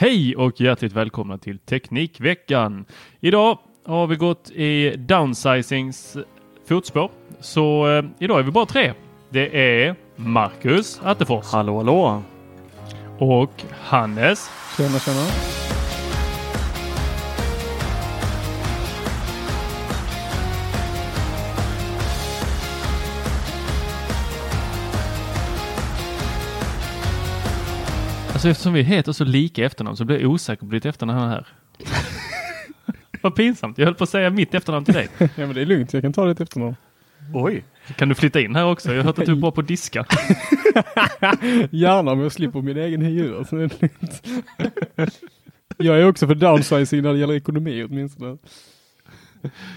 Hej och hjärtligt välkomna till Teknikveckan. Idag har vi gått i downsizings fotspår. Så eh, idag är vi bara tre. Det är Marcus Attefors. Hallå, hallå. Och Hannes. Tjena, tjena. Alltså eftersom vi heter så lika efternamn så blir jag osäker på ditt efternamn här. Vad pinsamt. Jag höll på att säga mitt efternamn till dig. Ja, men det är lugnt. Jag kan ta ditt efternamn. Oj. Kan du flytta in här också? Jag har hört att du är bra på att diska. Gärna om jag slipper min egen hyra. Så det är lugnt. Jag är också för downsizing när det gäller ekonomi åtminstone.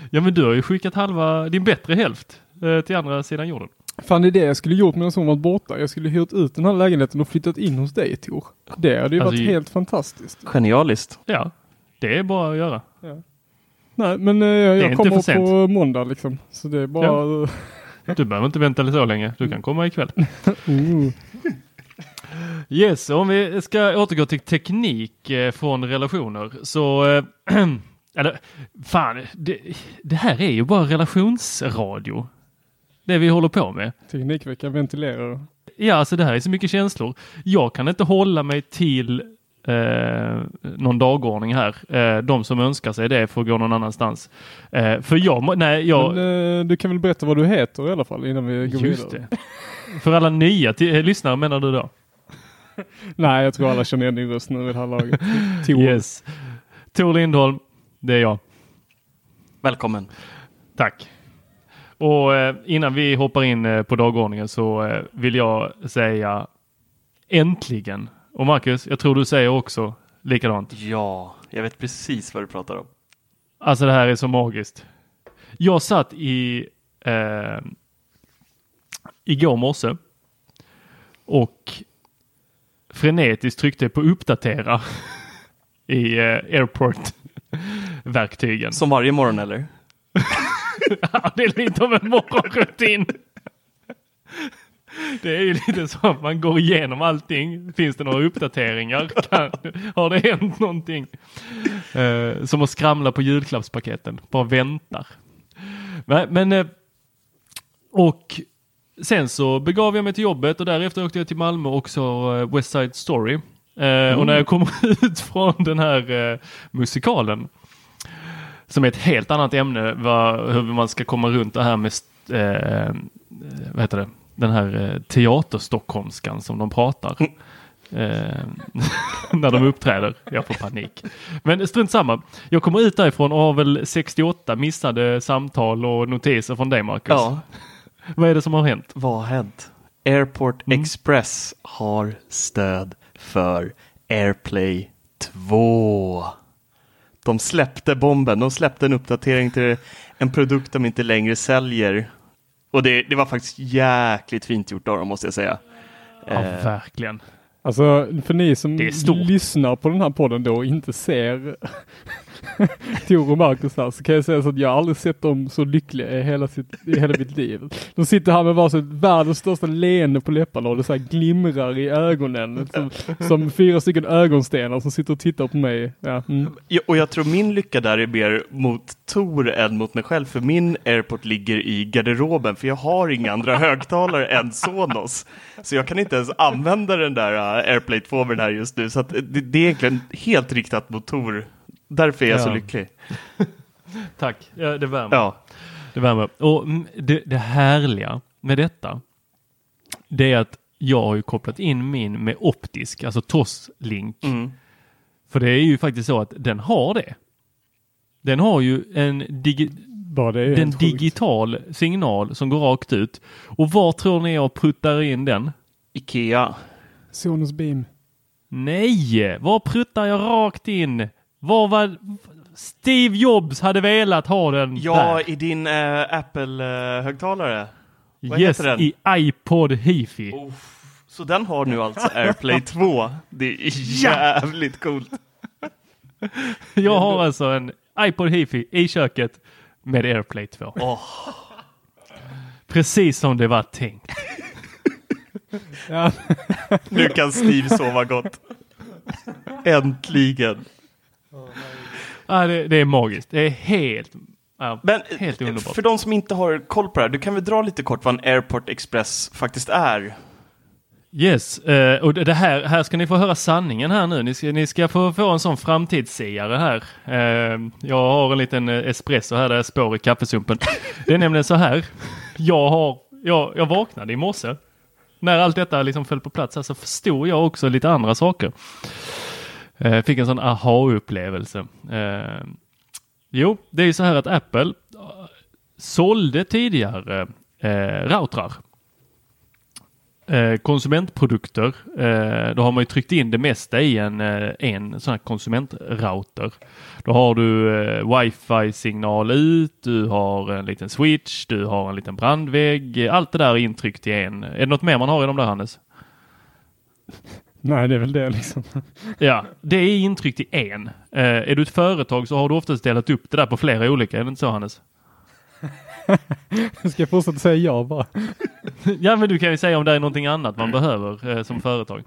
Ja men du har ju skickat halva, din bättre hälft eh, till andra sidan jorden. Fan det är det jag skulle gjort medan hon var borta. Jag skulle hyrt ut den här lägenheten och flyttat in hos dig Tor. Det hade ju Alltså, varit helt fantastiskt. Genialiskt. Ja, det är bara att göra. Nej men eh, är jag inte kommer för sent. på måndag liksom. Så det är bara... Du behöver inte vänta så länge. Du kan komma ikväll. Oh. Yes, om vi ska återgå till teknik eh, från relationer så eh, eller fan, det, det här är ju bara relationsradio. Det vi håller på med. Teknikveckan ventilerar. Ja, alltså det här är så mycket känslor. Jag kan inte hålla mig till eh, någon dagordning här. Eh, de som önskar sig det får gå någon annanstans. Eh, för jag, nej, jag, Men eh, du kan väl berätta vad du heter i alla fall innan vi går just vidare. det. För alla nya eh, lyssnare menar du då? Nej jag tror alla känner igen din röst nu vid det här laget. Tor. Yes. Tor Lindholm, det är jag. Välkommen. Tack. Och eh, innan vi hoppar in eh, på dagordningen så eh, vill jag säga äntligen. Och Marcus, jag tror du säger också likadant. Ja, jag vet precis vad du pratar om. Alltså det här är så magiskt. Jag satt i eh, igår morse och frenetiskt tryckte på uppdatera i eh, airport-verktygen. Som varje morgon eller? Ja, det är lite av en morgonrutin. Det är ju lite så att man går igenom allting. Finns det några uppdateringar? Kan, har det hänt någonting? Eh, som att skramla på julklappspaketen. Bara väntar. Men, eh, och sen så begav jag mig till jobbet och därefter åkte jag till Malmö och så eh, West Side Story. Eh, Och när jag kommer ut från den här eh, musikalen som är ett helt annat ämne, vad, hur man ska komma runt det här med st- eh, vad heter det? den här eh, teaterstockholmskan som de pratar. Eh, när de uppträder. Jag får panik. Men strunt samma. Jag kommer ut därifrån och har väl 68 missade samtal och notiser från dig Marcus. Ja, Vad är det som har hänt? vad har hänt? Airport Mm. Express har stöd för AirPlay 2. De släppte bomben, de släppte en uppdatering till en produkt de inte längre säljer. Och det, det var faktiskt jäkligt fint gjort av dem måste jag säga. Ja, Eh, verkligen. Alltså för ni som lyssnar på den här podden då och inte ser Tor och Marcus här så kan jag säga så att jag aldrig sett dem så lyckliga i hela, sitt, i hela mitt liv. De sitter här med varsitt världens största leende på läpparna och det så här glimrar i ögonen som, som fyra stycken ögonstenar som sitter och tittar på mig. Ja, mm. Ja, och jag tror min lycka där är mer mot Tor än mot mig själv, för min AirPort ligger i garderoben, för jag har inga andra högtalare än Sonos. Så jag kan inte ens använda den där uh, AirPlay 2 med den här just nu, så att det, det är egentligen helt riktat mot Tor. Därför är jag så Ja. lycklig. Tack, ja, det värmer. Ja, Det värmer. Och det, det härliga med detta, det är att jag har ju kopplat in min med optisk, alltså TOS-link. mm. För det är ju faktiskt så att den har det. Den har ju en digi den sjukt. digital signal som går rakt ut. Och var tror ni jag puttar in den? Ikea. Sonos Beam. Nej, var pruttar jag rakt in? Var var Steve Jobs hade velat ha den Ja, där. i din uh, Apple-högtalare. vad yes, heter den? i iPod Hifi. Oh, så den har nu alltså AirPlay 2. Det är jävligt coolt. Jag har alltså en iPod Hifi i köket med AirPlay 2. Åh. Precis som det var tänkt. Ja. Nu kan Steve sova gott. Äntligen. Ja, det, det är magiskt. Det är helt, ja, Men helt underbart. för de som inte har koll på det här, du kan väl dra lite kort vad en Airport Express faktiskt är? Yes, eh, och det här, här ska ni få höra sanningen här nu. Ni ska, ni ska få, få en sån framtidssiare här. Eh, jag har en liten eh, espresso här där jag spår i kaffesumpen. Det är nämligen så här. Jag, har, jag, jag vaknade i morse. När allt detta liksom föll på plats här så förstod jag också lite andra saker. Eh, fick en sån aha-upplevelse. Eh, jo, det är ju så här att Apple eh, sålde tidigare eh, routrar eh, konsumentprodukter. Eh, då har man ju tryckt in det mesta i en, eh, en sån här konsumentrouter. Då har du eh, wifi-signal ut, du har en liten switch, du har en liten brandvägg. Allt det där är intryckt i en. Är det något mer man har i de där Hannes? Nej, det är väl det liksom. Ja, det är intryckt i en. Eh, är du ett företag så har du oftast delat upp det där på flera olika, är det inte så Hannes? Ska jag fortsätta säga ja bara? ja, men du kan ju säga om det är någonting annat man behöver eh, som företag.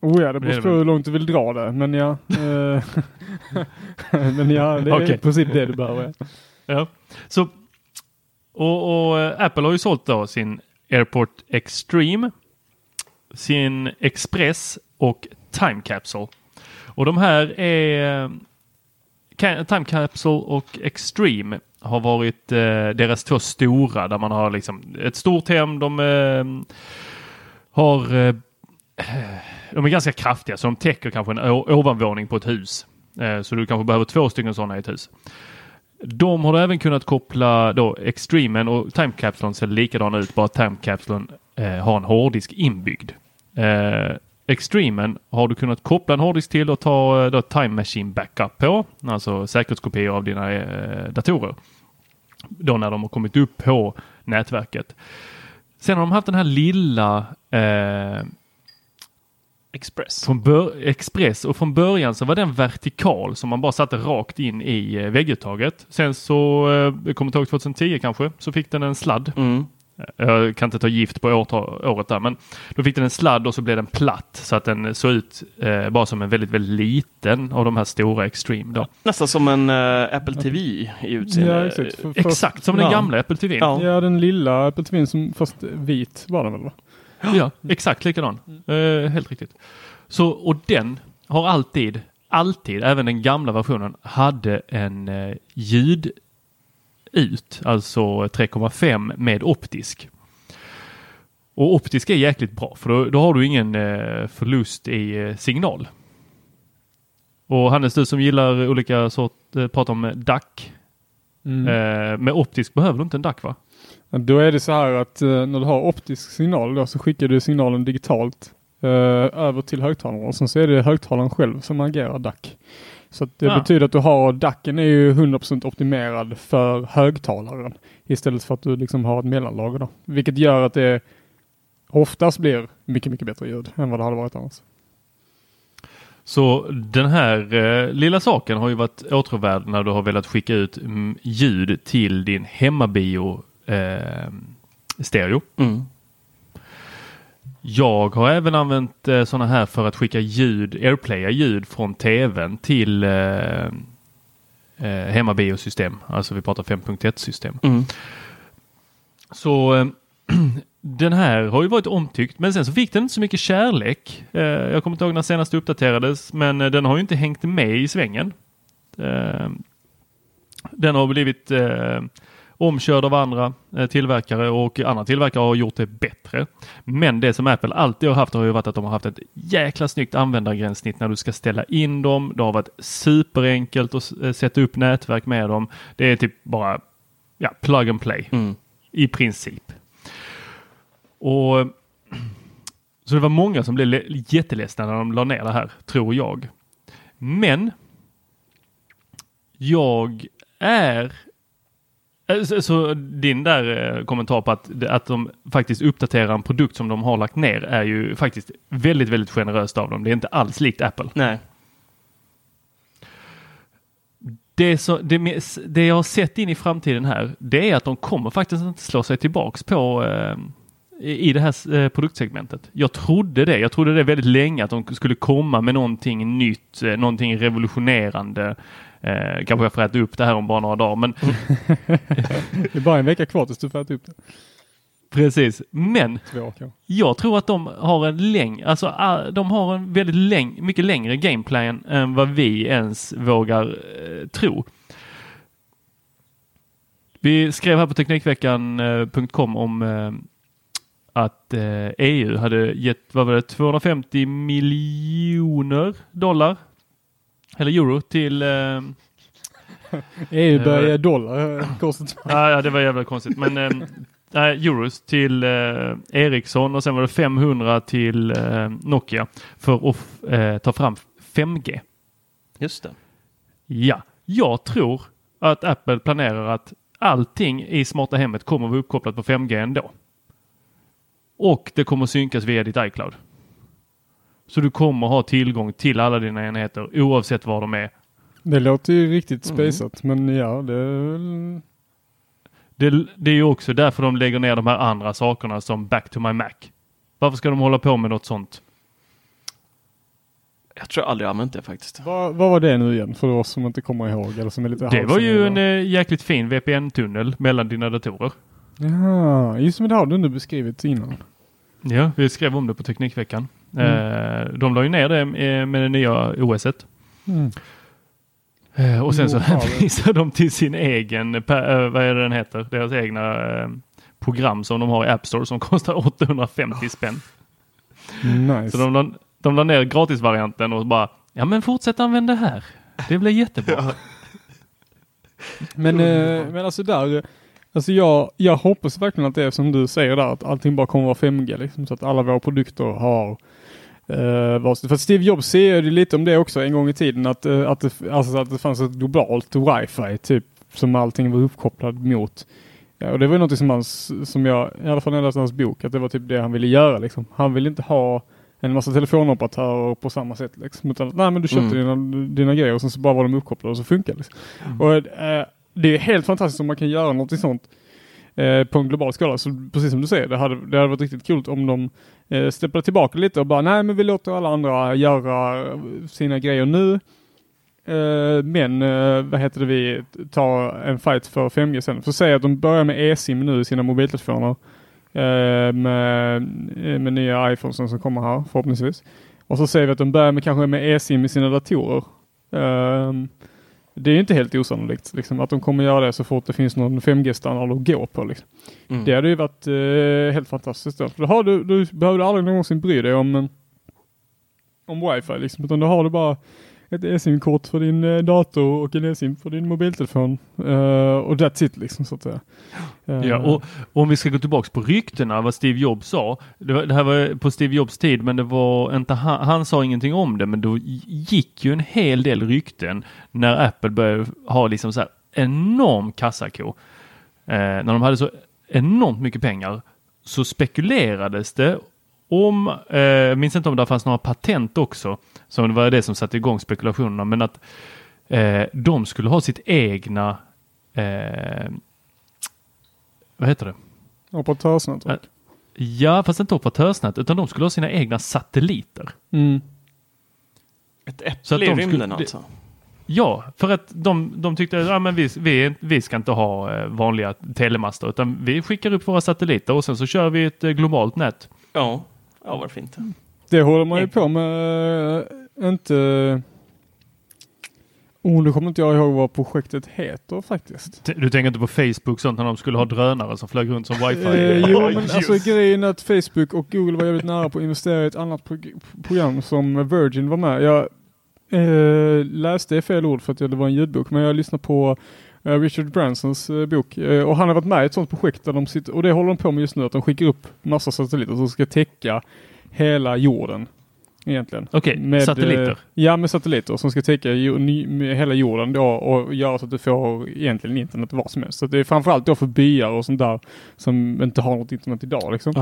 Oh ja, det beror på hur långt du vill dra det. Men ja. eh, men ja, det är Okej. i princip det du behöver. ja. Så, och, och eh, Apple har ju sålt då sin AirPort Extreme, sin Express och Time Capsule. Och de här är Time Capsule och Extreme har varit eh, deras två stora där man har liksom ett stort hem. De eh, har eh, de är ganska kraftiga så de täcker kanske en ovanvåning på ett hus. Eh, så du kanske behöver två stycken sådana i ett hus. De har även kunnat koppla då Extremen och Time Capsulen ser likadana ut, bara att Time Capsulen eh, har en hårddisk inbyggd. Eh, Eh, Extremen har du kunnat koppla en hårddisk till och ta eh, då, Time Machine Backup på, alltså säkerhetskopior av dina eh, datorer. Då när de har kommit upp på nätverket. Sen har de haft den här lilla eh, Express. Express och från början så var den vertikal som man bara satte rakt in i eh, vägguttaget. Sen så, eh, jag kommer inte ihåg 2010 kanske, så fick den en sladd. Mm. Jag kan inte ta gift på året där, men då fick den en sladd och så blev den platt så att den såg ut eh, bara som en väldigt, väldigt liten av de här stora Extreme. Då. Nästan som en eh, Apple TV i utseende. Ja, exakt. För- för- Exakt som den ja. gamla Apple TV. Ja. Ja, den lilla Apple TVn som fast vit var den väl? va? Ja, exakt likadan. Eh, helt riktigt. Så, och den har alltid, alltid, även den gamla versionen, hade en eh, ljud ut, alltså 3,5 med optisk. Och optisk är jäkligt bra för då, då har du ingen eh, förlust i eh, signal. Och Hannes, du som gillar olika sort, eh, pratar om DAC. Mm. Eh, med optisk behöver du inte en DAC va? Då är det så här att när du har optisk signal då, så skickar du signalen digitalt över till högtalaren och sen så är det högtalaren själv som agerar DAC. Så att det Ja. betyder att du har DACen är ju 100% optimerad för högtalaren istället för att du liksom har ett mellanlager då. Vilket gör att det oftast blir mycket, mycket bättre ljud än vad det hade varit annars. Så den här eh, lilla saken har ju varit åtråvärd när du har velat skicka ut mm, ljud till din hemmabio eh, stereo. Mm. Jag har även använt eh, sådana här för att skicka ljud, airplaya ljud från tvn till eh, eh, hemmabiosystem. Alltså vi pratar 5.1 system. Mm. Så eh, den här har ju varit omtyckt men sen så fick den inte så mycket kärlek. Eh, jag kommer inte ihåg när senast uppdaterades men eh, den har ju inte hängt med i svängen. Eh, den har blivit eh, omkörd av andra eh, tillverkare och andra tillverkare har gjort det bättre. Men det som Apple alltid har haft har ju varit att de har haft ett jäkla snyggt användargränssnitt när du ska ställa in dem. Det har varit superenkelt att eh, sätta upp nätverk med dem. Det är typ bara ja, plug and play Mm. i princip. Och Så det var många som blev le- jätteledsna när de la ner det här, tror jag. Men jag är så, så din där eh, kommentar på att, att de faktiskt uppdaterar en produkt som de har lagt ner är ju faktiskt väldigt, väldigt generöst av dem. Det är inte alls likt Apple. Nej. Det, så, det, det jag har sett in i framtiden här, det är att de kommer faktiskt inte slå sig tillbaks på eh, i det här eh, produktsegmentet. Jag trodde det. Jag trodde det väldigt länge att de skulle komma med någonting nytt, eh, någonting revolutionerande. Eh, kanske jag får äta upp det här om bara några dagar, men Det är bara en vecka kvar tills du får äta upp det. precis. Men Två jag tror att de har en läng, alltså ah, de har en väldigt läng, mycket längre gameplan än vad vi ens vågar eh, tro. Vi skrev här på Teknikveckan.com om eh, att eh, EU hade gett, vad var det, 250 miljoner dollar eller euro till eh, EU börjar ge dollar. eh, Konstigt. Ja, ja, det var jävla konstigt. Men eh, euros till eh, Ericsson och sen var det 500 till eh, Nokia för att eh, ta fram 5G. Just det. Ja, jag tror att Apple planerar att allting i smarta hemmet kommer att vara uppkopplat på 5G ändå. Och det kommer att synkas via ditt iCloud. Så du kommer ha tillgång till alla dina enheter oavsett var de är. Det låter ju riktigt spejsat men ja det är väl... Det, det är ju också därför de lägger ner de här andra sakerna som Back to my Mac. Varför ska de hålla på med något sånt? Jag tror jag aldrig använt det faktiskt. Vad, vad var det nu igen för oss som inte kommer ihåg eller som är lite Det var ju en eh, jäkligt fin VPN-tunnel mellan dina datorer. Ja, just det, men det har du inte beskrivit innan. Ja, vi skrev om det på Teknikveckan. Eh, de la ju ner det eh, med det nya OSet. Mm. Eh, och sen så ja, hänvisar de till sin egen, vad är det den heter, deras egna program som de har i App Store som kostar 850 spänn. Nice. Så de la, de la ner gratisvarianten och bara, ja men fortsätt använda det här. Det blir jättebra. Men, eh, men alltså där, alltså jag, jag hoppas verkligen att det är som du säger där, att allting bara kommer vara 5G liksom, så att alla våra produkter har Uh, för Steve Jobs säger lite om det också en gång i tiden att, eh, att, det, alltså att det fanns ett globalt wifi typ som allting var uppkopplad mot. Ja, och det var något som, hans, som jag, i alla fall när jag läste hans bok, att det var typ det han ville göra liksom. Han ville inte ha en massa telefonoperatörer på samma sätt liksom. Utan, nej men du köpte Mm. dina, dina grejer och sen så bara var de uppkopplade och så funkar det. Liksom. Och eh, det är helt fantastiskt om man kan göra något sånt eh, på en global skala. Så precis som du säger, det hade, det hade varit riktigt kul om de eh, steppade tillbaka lite och bara nej men vi låter alla andra göra eh, sina grejer nu. Eh, men eh, vad heter det, vi tar en fight för 5G sen. Så säg att de börjar med eSIM nu i sina mobiltelefoner. Eh, med, eh, med nya iPhones som kommer här förhoppningsvis. Och så säger vi att de börjar med kanske med eSIM i sina datorer. Ehm, det är inte helt osannolikt liksom, att de kommer göra det så fort det finns någon 5G-standard att gå på. Liksom. Mm. Det hade ju varit eh, helt fantastiskt. Då. För då, har du, du behöver du aldrig någonsin bry dig om, eh, om wifi. Liksom, utan då har du bara ett eSIM-kort för din eh, dator och en eSIM för din mobiltelefon. Uh, och that's it liksom så att säga. Uh. Ja, och, och om vi ska gå tillbaks på ryktena, vad Steve Jobs sa. Det, var, det här var på Steve Jobs tid, men det var inte han, han sa ingenting om det, men då gick ju en hel del rykten när Apple började ha liksom så här enorm kassako. Eh, när de hade så enormt mycket pengar så spekulerades det om, eh, jag minns inte om det fanns några patent också, som det var det som satte igång spekulationerna, men att eh, de skulle ha sitt egna, eh, vad heter det? Operatörsnätverk. Ja, fast inte operatörsnät, utan de skulle ha sina egna satelliter. Mm. Ett Så att äpple i de rymden skulle- alltså. Ja, för att de, de tyckte att ja, men vi, vi, vi ska inte ha eh, vanliga telemaster, utan vi skickar upp våra satelliter och sen så kör vi ett eh, globalt nät. Ja, ja vad fint. Det håller man ju på med, eh, inte... Oh, nu kommer inte jag ihåg vad projektet heter faktiskt. T- Du tänker inte på Facebook sånt när de skulle ha drönare som flög runt som wifi? Eh, jo, men just. alltså grejen är att Facebook och Google var jävligt nära på att investera i ett annat prog- program som Virgin var med. Jag eh, läste fel ord för att det var en ljudbok, men jag lyssnade på eh, Richard Bransons eh, bok eh, och han har varit med i ett sånt projekt där de sitter, och det håller de på med just nu, att de skickar upp massa satelliter som ska täcka hela jorden. Egentligen. Okej, Med, satelliter. eh, Ja, med satelliter som ska täcka hela jorden då och göra så att du får egentligen internet var som helst. Så det är framförallt då för byar och sånt där som inte har något internet idag liksom.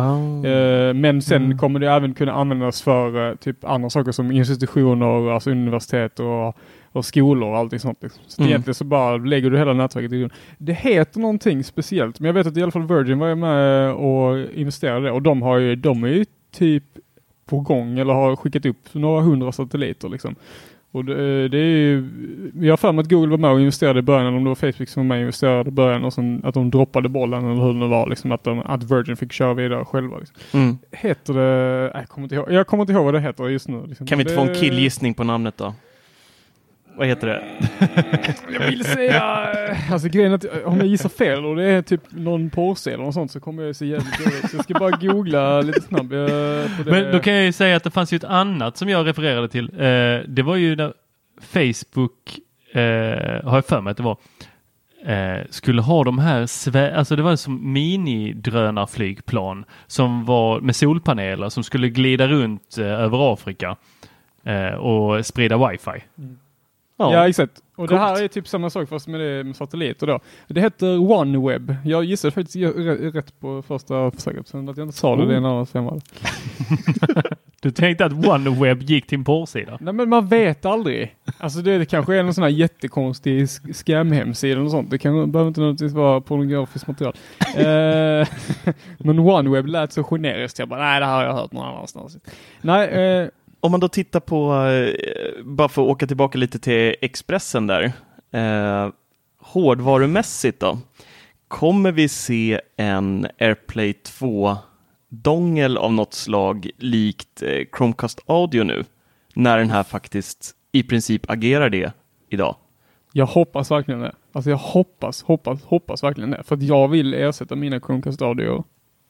Eh, men sen Mm. kommer det även kunna användas för eh, typ andra saker som institutioner, alltså universitet och, och skolor och allting sånt. Liksom. Så Mm. egentligen så bara lägger du hela nätverket i grunden. Det heter någonting speciellt, men jag vet att i alla fall Virgin var med och investerade det och de har ju, de är ju typ på gång eller har skickat upp några hundra satelliter liksom. Och det, det är ju, jag har för mig att Google var med och investerade i början, eller om det var Facebook som var med och investerade i början och sen att de droppade bollen eller hur det var, liksom, att, de, att Virgin fick köra vidare själva. Liksom. Mm. Heter det, jag kommer inte ihåg, jag kommer inte ihåg vad det heter just nu. Liksom. Kan vi inte det, få en killgissning på namnet då? Vad heter det? Jag vill säga, alltså grejen är att om jag gissar fel och det är typ någon porrsida eller något sånt så kommer jag se jävligt dåligt. Så jag ska bara googla lite snabbt. eh, på det. Men då kan jag ju säga att det fanns ju ett annat som jag refererade till. Eh, det var ju när Facebook, eh, har jag för mig att det var, eh, skulle ha de här, svä- alltså det var som minidrönarflygplan som var med solpaneler som skulle glida runt eh, över Afrika eh, och sprida wifi. Ja, exakt. Och det Coolt. här är typ samma sak fast med, det, med satelliter då. Det heter OneWeb. Jag gissade faktiskt rätt på första försöket. Sen att jag inte sa det, det är en annan femma. Du tänkte att OneWeb gick till en porrsida? Nej men man vet aldrig. Alltså det, det kanske är någon sån här jättekonstig scam-hemsida och sånt. Det kan, behöver inte nödvändigtvis vara pornografiskt material. eh, men OneWeb lät så generiskt. Jag bara, nej det här har jag hört någon annanstans. Nej, eh, Om man då tittar på, eh, bara för att åka tillbaka lite till Expressen där, eh, hårdvarumässigt då, kommer vi se en AirPlay 2-dongel av något slag likt eh, Chromecast Audio nu, när den här faktiskt i princip agerar det idag? jag hoppas verkligen det. Alltså jag hoppas, hoppas, hoppas verkligen det. För att jag vill ersätta mina Chromecast Audio.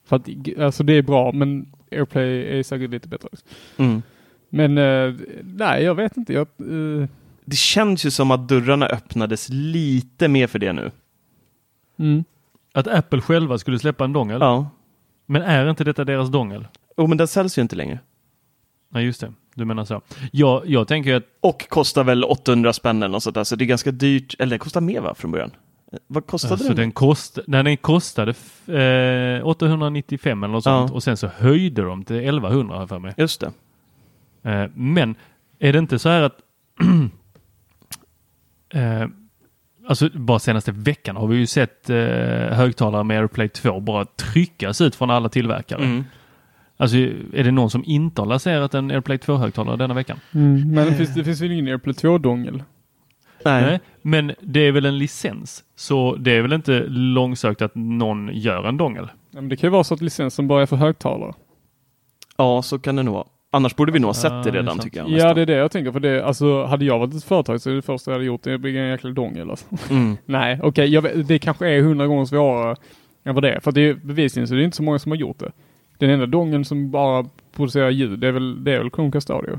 För att alltså det är bra men AirPlay är säkert lite bättre. Mm. Men eh, nej, jag vet inte. Jag, eh, Det känns ju som att dörrarna öppnades lite mer för det nu. mm. Att Apple själva skulle släppa en dongel? Ja, Men är inte detta deras dongel? oh, men den säljs ju inte längre. Nej just det, du menar så. Jag, jag tänker att Och kostar väl 800 spänn eller något sånt där, så det är ganska dyrt. Eller det kostar mer va, från början? Vad kostade Alltså den? den, kost, när den kostade f- eh, 895 eller något Ja. sånt och sen så höjde de till 1100 har jag för mig. Just det. Eh, men är det inte så här att eh, Alltså bara senaste veckan har vi ju sett eh, högtalare med AirPlay 2 bara tryckas ut från alla tillverkare. Mm. Alltså är det någon som inte har lanserat en AirPlay 2-högtalare denna veckan? Mm. Men det finns, det finns väl ingen AirPlay 2-dongel? Nej. Nej, men det är väl en licens. Så det är väl inte långsökt att någon gör en dongel. Ja, men det kan ju vara så att licensen bara är för högtalare. Ja, så kan det nog vara. Annars borde vi nog ha sett Ja, det redan sant. tycker jag. Ja, nästan. det är det jag tänker. För det, alltså, hade jag varit ett företag så är det första jag hade gjort det att bygga en jäkla dongel. Alltså. Mm. Nej, okej, vet- det kanske är hundra gånger svårare än vad det är. För det är bevisligen så det är inte så många som har gjort det. Den enda dongeln som bara producerar ljud, det är väl, det är väl Chromecast Audio.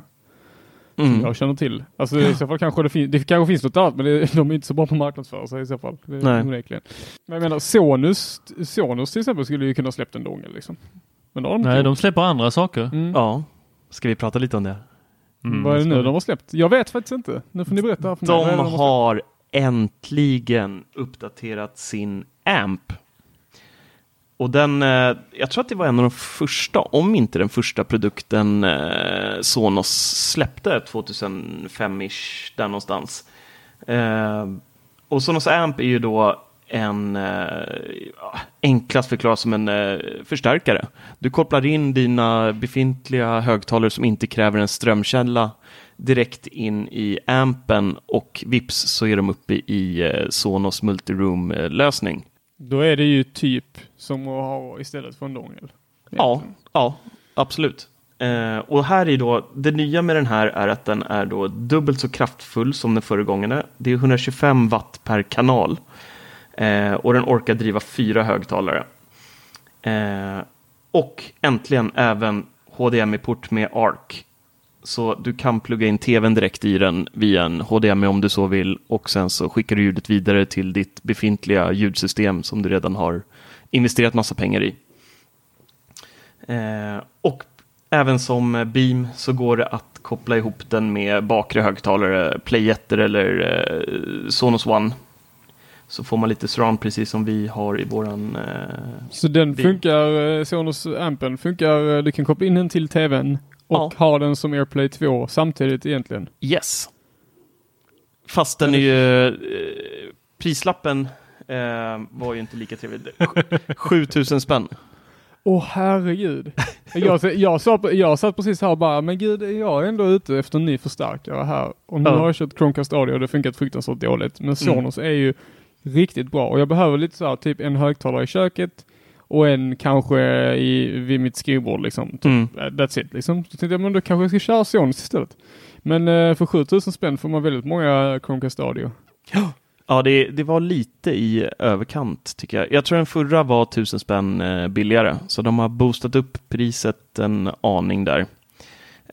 Som Mm. jag känner till. Alltså i så fall kanske det finns, det kanske finns något annat men det, de är inte så bra på att marknadsföra sig i så fall. Det är Nej. onekligen. Men jag menar Sonus, Sonus till exempel skulle ju kunna släppt en dongel liksom. Men de Nej, gjort. de släpper andra saker. Mm. Ja. Ska vi prata lite om det? Mm, Vad är det nu de har släppt? Jag vet faktiskt inte. Nu får ni berätta för mig. De släppt? har äntligen uppdaterat sin AMP. och den, eh, jag tror att det var en av de första, om inte den första produkten eh, Sonos släppte 2005-ish, där någonstans. Eh, och Sonos Amp är ju då en, eh, enklast förklarat som en eh, förstärkare. Du kopplar in dina befintliga högtalare som inte kräver en strömkälla direkt in i ampen och vips så är de uppe i eh, Sonos multiroom-lösning. Då är det ju typ som att ha istället för en dongel. Ja, ja, absolut. Eh, och här är då, det nya med den här är att den är då dubbelt så kraftfull som den föregångaren. Det är 125 watt per kanal. Eh, och den orkar driva fyra högtalare. Eh, och äntligen även HDMI-port med ARC. Så du kan plugga in tvn direkt i den via en HDMI om du så vill och sen så skickar du ljudet vidare till ditt befintliga ljudsystem som du redan har investerat massa pengar i. Eh, och även som Beam så går det att koppla ihop den med bakre högtalare, Playetter eller eh, Sonos One. Så får man lite surround precis som vi har i våran... Eh, Så den Beam. funkar, eh, Sonos Ampen funkar, eh, du kan koppla in den till tvn och Ja. ha den som AirPlay 2 samtidigt egentligen. Yes. Fast den är ju... Eh, prislappen eh, var ju inte lika trevlig. 7000 spänn. Åh herregud. jag, jag, sa, jag satt precis här och bara, men gud, jag är ändå ute efter en ny förstärkare här. Och nu Ja. har jag kört Chromecast Audio och det funkat fruktansvärt dåligt. Men Sonos är ju riktigt bra och jag behöver lite så här, typ en högtalare i köket och en kanske i, vid mitt skrivbord liksom. Typ, Mm. eh, That's it liksom. Så tänkte jag, men då kanske jag ska köra Sonos istället. Men eh, för 7000 spänn får man väldigt många Chromecast Audio. Ja, det, det var lite i överkant tycker jag. Jag tror den förra var 1000 spänn eh, billigare, så de har boostat upp priset en aning där.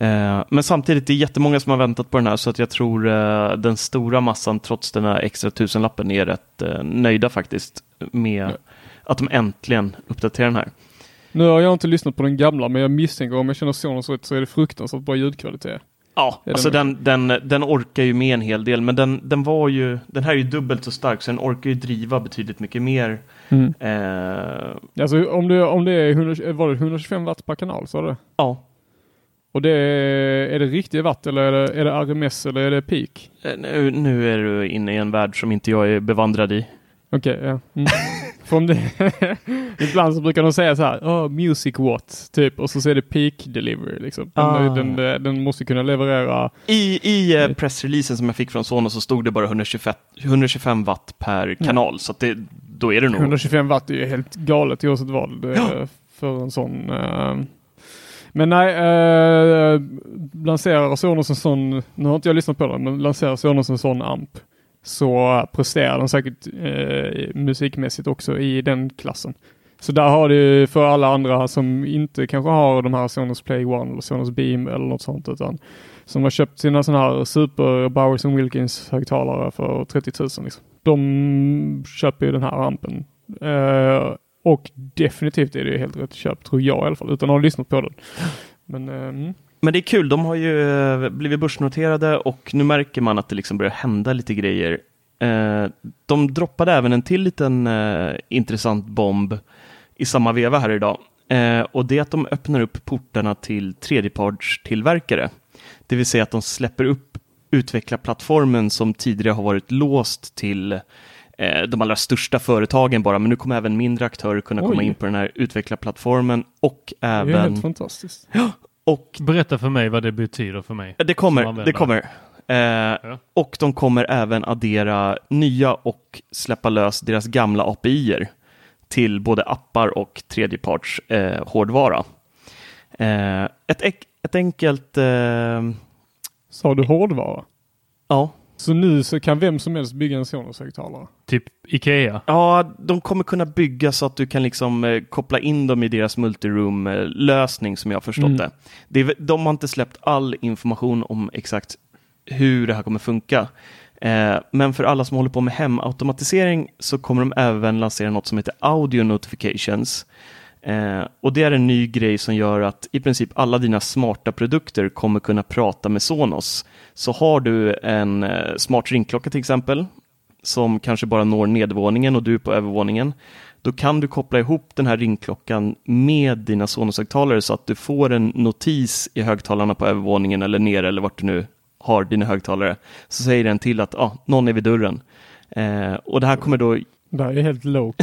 Eh, men samtidigt, det är jättemånga som har väntat på den här, så att jag tror eh, den stora massan, trots den här extra tusenlappen, är rätt eh, nöjda faktiskt med att de äntligen uppdaterar den här. Nu har jag inte lyssnat på den gamla men jag misstänker om jag känner Sonos rätt så är det fruktansvärt bra ljudkvalitet. Ja, alltså den- den, den, den orkar ju med en hel del, men den, den var ju, den här är ju dubbelt så stark, så den orkar ju driva betydligt mycket mer. Mm. Eh, Alltså om det, om det är 100, var det 125 watt per kanal sa du? ja, Och det är, det riktiga watt eller är det, är det RMS eller är det peak? Eh, Nu, nu är du inne i en värld som inte jag är bevandrad i. Okej, ja. Mm. Det, ibland så brukar de säga så här, oh, music watt, typ, och så är det peak delivery liksom. Den, Ah. den, den måste kunna leverera, I, i eh, pressreleasen som jag fick från Sonos så stod det bara 125, 125 watt per kanal, så att det, då är det nog... 125 watt är ju helt galet oavsett vad det är för en sån. eh. Men nej, eh, lanserar Sonos en sån, nu har inte jag lyssnat på den, men lanserar Sonos en sån amp så presterar den säkert eh, musikmässigt också i den klassen. Så där har du för alla andra som inte kanske har de här Sonos Play One eller Sonos Beam eller något sånt utan som har köpt sina sådana här super Bowers Wilkins högtalare för 30 000 liksom. De köper ju den här ampen. Eh, och definitivt är det helt rätt köp tror jag i alla fall utan att ha lyssnat på den. Men eh. Mm. Men det är kul, de har ju eh, blivit börsnoterade och nu märker man att det liksom börjar hända lite grejer. Eh, de droppade även en till liten eh, intressant bomb i samma veva här idag. Eh, och det är att de öppnar upp portarna till tredjepartstillverkare. Det vill säga att de släpper upp utvecklarplattformen som tidigare har varit låst till eh, de allra största företagen bara, men nu kommer även mindre aktörer kunna komma Oj. in på den här utvecklarplattformen och det är även... helt fantastiskt. Och Berätta för mig vad det betyder för mig. det kommer, det kommer. Eh, Och de kommer även addera nya och släppa lös deras gamla API-er till både appar och tredjeparts eh, hårdvara. Eh, ett, ett enkelt... Eh, Sa du hårdvara? ja. Så nu så kan vem som helst bygga en Sonos-högtalare? Typ Ikea. ja, de kommer kunna bygga så att du kan liksom eh, koppla in dem i deras multiroom-lösning som jag har förstått Mm. det. det är, de har inte släppt all information om exakt hur det här kommer funka. Eh, men för alla som håller på med hemautomatisering så kommer de även lansera något som heter Audio Notifications. Eh, och det är en ny grej som gör att i princip alla dina smarta produkter kommer kunna prata med Sonos. Så har du en eh, smart ringklocka till exempel, som kanske bara når nedervåningen och du är på övervåningen, då kan du koppla ihop den här ringklockan med dina Sonos-högtalare så att du får en notis i högtalarna på övervåningen eller nere eller vart du nu har dina högtalare. Så säger den till att ah, någon är vid dörren. Eh, och det här kommer då det här är helt low.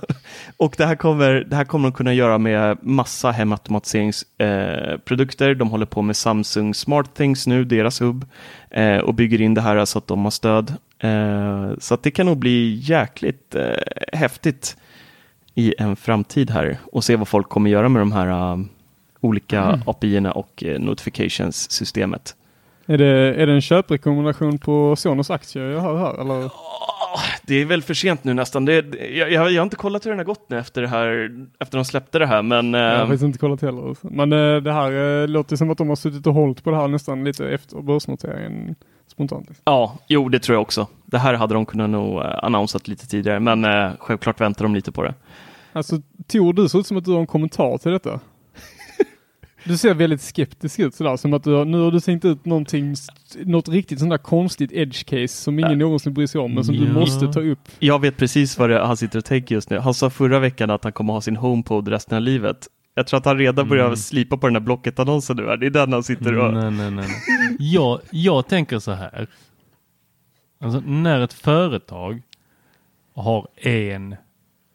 och det här kommer, det här kommer de kunna göra med massa hemautomatiserinsprodukter. Eh, de håller på med Samsung SmartThings nu, deras hubb, eh, och bygger in det här så att de har stöd. Eh, så att det kan nog bli jäkligt eh, häftigt i en framtid här och se vad folk kommer göra med de här uh, olika Mm. API-erna och uh, notifications-systemet. Är det, är det en köprekommendation på Sonos aktier jag hör här? Eller? Det är väl för sent nu nästan. Det, jag, jag, jag har inte kollat hur den har gått nu efter det här, efter de släppte det här, men Jag har eh, faktiskt inte kollat heller. Men eh, det här eh, låter som att de har suttit och hållit på det här nästan lite efter börsnoteringen spontant. Liksom. ja, jo, det tror jag också. Det här hade de kunnat nog uh, annonsat lite tidigare, men eh, självklart väntar de lite på det. Alltså Tor, du ser ut som att du har en kommentar till detta. Du ser väldigt skeptisk ut sådär, som att du har, nu har du tänkt ut någonting, något riktigt sånt där konstigt edge case som ingen någonsin bryr sig om, men som du Ja. måste ta upp. Jag vet precis vad det, han sitter och tänker just nu. Han sa förra veckan att han kommer ha sin HomePod resten av livet. Jag tror att han redan börjar Mm. slipa på den här Blocket-annonsen nu. här. Det är den han sitter och... Nej, nej, nej. nej. Jag, jag tänker så här. Alltså, när ett företag har en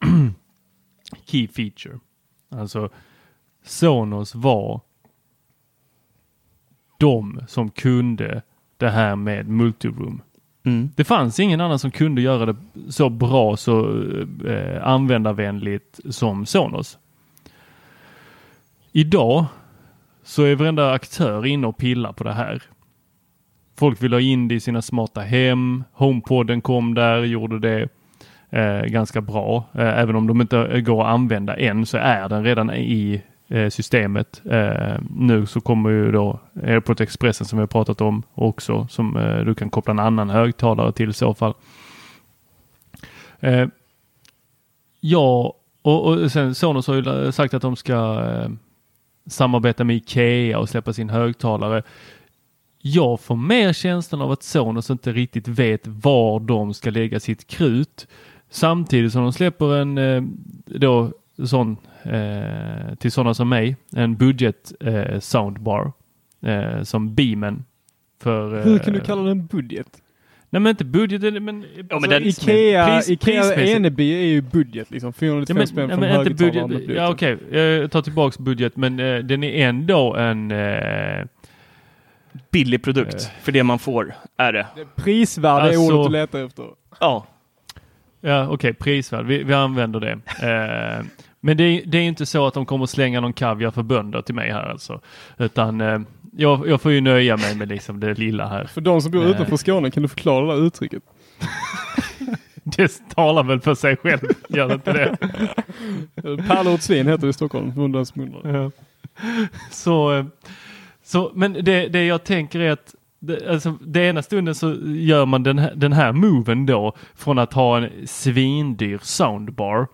key feature. Alltså Sonos var de som kunde det här med multiroom. Mm. Det fanns ingen annan som kunde göra det så bra, så eh, användarvänligt som Sonos. Idag så är varenda aktör inne och pillar på det här. Folk vill ha in det i sina smarta hem. HomePodden kom där, gjorde det eh, ganska bra. Eh, även om de inte går att använda än så är den redan i Eh, systemet. Eh, nu så kommer ju då AirPort Expressen som vi har pratat om också som eh, du kan koppla en annan högtalare till i så fall. Ja, och, och sen Sonos har ju sagt att de ska samarbeta med Ikea och släppa sin högtalare. Jag får mer känslan av att Sonos inte riktigt vet var de ska lägga sitt krut. Samtidigt som de släpper en då sån eh, till sådana som mig, en budget eh, soundbar eh, som Beamen. För, eh, Hur kan du kalla den budget? Nej men inte budget, men, Ja, men den- Ikea, pris- Ikea. Eneby är ju budget liksom. 495 Ja, men, spänn ja, för men en inte högtalare med budget. Bluetooth. Ja okej, jag tar tillbaks budget men eh, den är ändå en eh, Billig produkt Eh. för det man får, är det. Prisvärd är Alltså- ordet du letar efter. Ja, Ja, okej, prisvärd. Vi, vi använder det. Eh, men det är, det är inte så att de kommer slänga någon kaviar för bönder till mig här alltså. Utan eh, jag, jag får ju nöja mig med liksom det lilla här. För de som bor Nej. utanför Skåne, kan du förklara det där uttrycket? Det talar väl för sig själv, gör det inte det? Pärlortssvin heter det i Stockholm, munnar. Ja. Så, eh, så, men det, det jag tänker är att det, alltså, det ena stunden så gör man den här, den här moven då från att ha en svindyr soundbar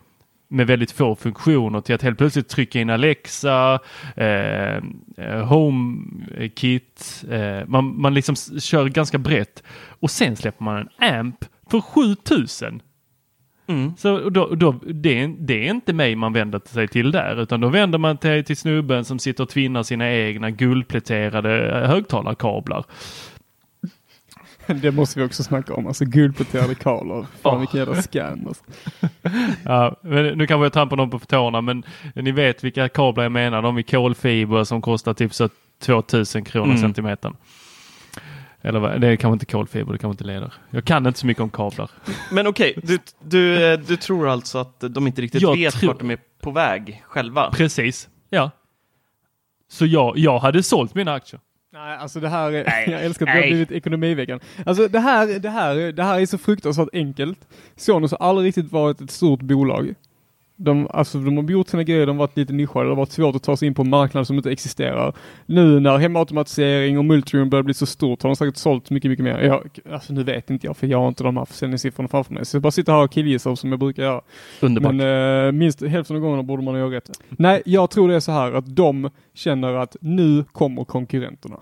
med väldigt få funktioner till att helt plötsligt trycka in Alexa, eh, eh, HomeKit. Eh, man, man liksom kör ganska brett och sen släpper man en amp för 7000. mm. Så då, då, det, är, det är inte mig man vänder sig till där utan då vänder man sig till snubben som sitter och tvinnar sina egna guldpläterade eh, högtalarkablar. Det måste vi också snacka om. Alltså guldpläterade kablar. Fan vilken jävla scam. Alltså. Ja, men nu kanske jag trampar någon på tårna men ni vet vilka kablar jag menar. De i kolfiber som kostar typ så 2000 kronor Mm. centimetern. Eller vad, det är kanske inte kolfiber, det kanske inte leder. Jag kan inte så mycket om kablar. Men okej, du, du, eh, du tror alltså att de inte riktigt Jag vet tror- vart de är på väg själva? Precis, ja. Så jag, jag hade sålt mina aktier. Nej, alltså det här är, Nej. jag älskar att det har blivit ekonomiveckan. Alltså det här, det här, det här är så fruktansvärt enkelt. Sonos har aldrig riktigt varit ett stort bolag. De, alltså, de har gjort sina grejer, de har varit lite nischade, det har varit svårt att ta sig in på en marknad som inte existerar. Nu när hemautomatisering och multiroom börjar bli så stort har de säkert sålt mycket, mycket mer. Jag, alltså nu vet inte jag, för jag har inte de här försäljningssiffrorna framför mig. Så jag bara sitter här och killgissar som jag brukar göra. Underbart. Men eh, minst hälften av gångerna borde man göra rätt. Nej, jag tror det är så här att de känner att nu kommer konkurrenterna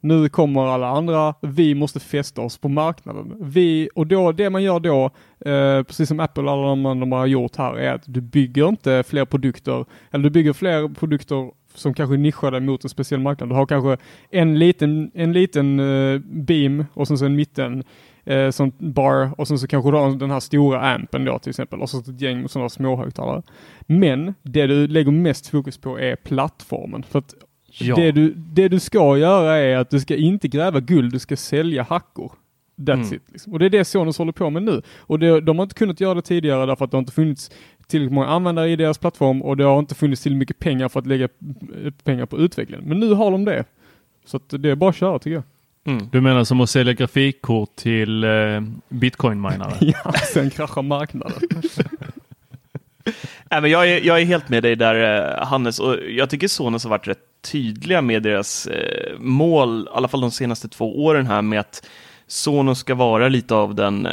nu kommer alla andra, vi måste fästa oss på marknaden. Vi, och då, det man gör då, eh, precis som Apple och alla de andra har gjort här, är att du bygger inte fler produkter, eller du bygger fler produkter som kanske nischar nischade mot en speciell marknad. Du har kanske en liten, en liten eh, beam och sen så en mitten eh, som bar och sen så kanske du har den här stora ampen då till exempel och så ett gäng sådana småhögtalare. Men det du lägger mest fokus på är plattformen. För att Ja. det, du, det du ska göra är att du ska inte gräva guld, du ska sälja hackor. That's Mm. it. Liksom. Och det är det Sonos håller på med nu. Och det, de har inte kunnat göra det tidigare därför att det har inte funnits tillräckligt många användare i deras plattform och det har inte funnits tillräckligt mycket pengar för att lägga pengar på utvecklingen. Men nu har de det. Så att det är bara att köra tycker jag. Mm. Du menar som att sälja grafikkort till eh, bitcoin-minare? Ja, sen kraschar marknaden. Nej, men jag, är, jag är helt med dig där eh, Hannes och jag tycker Sonos har varit rätt tydliga med deras eh, mål, i alla fall de senaste två åren här med att Sonos ska vara lite av den eh,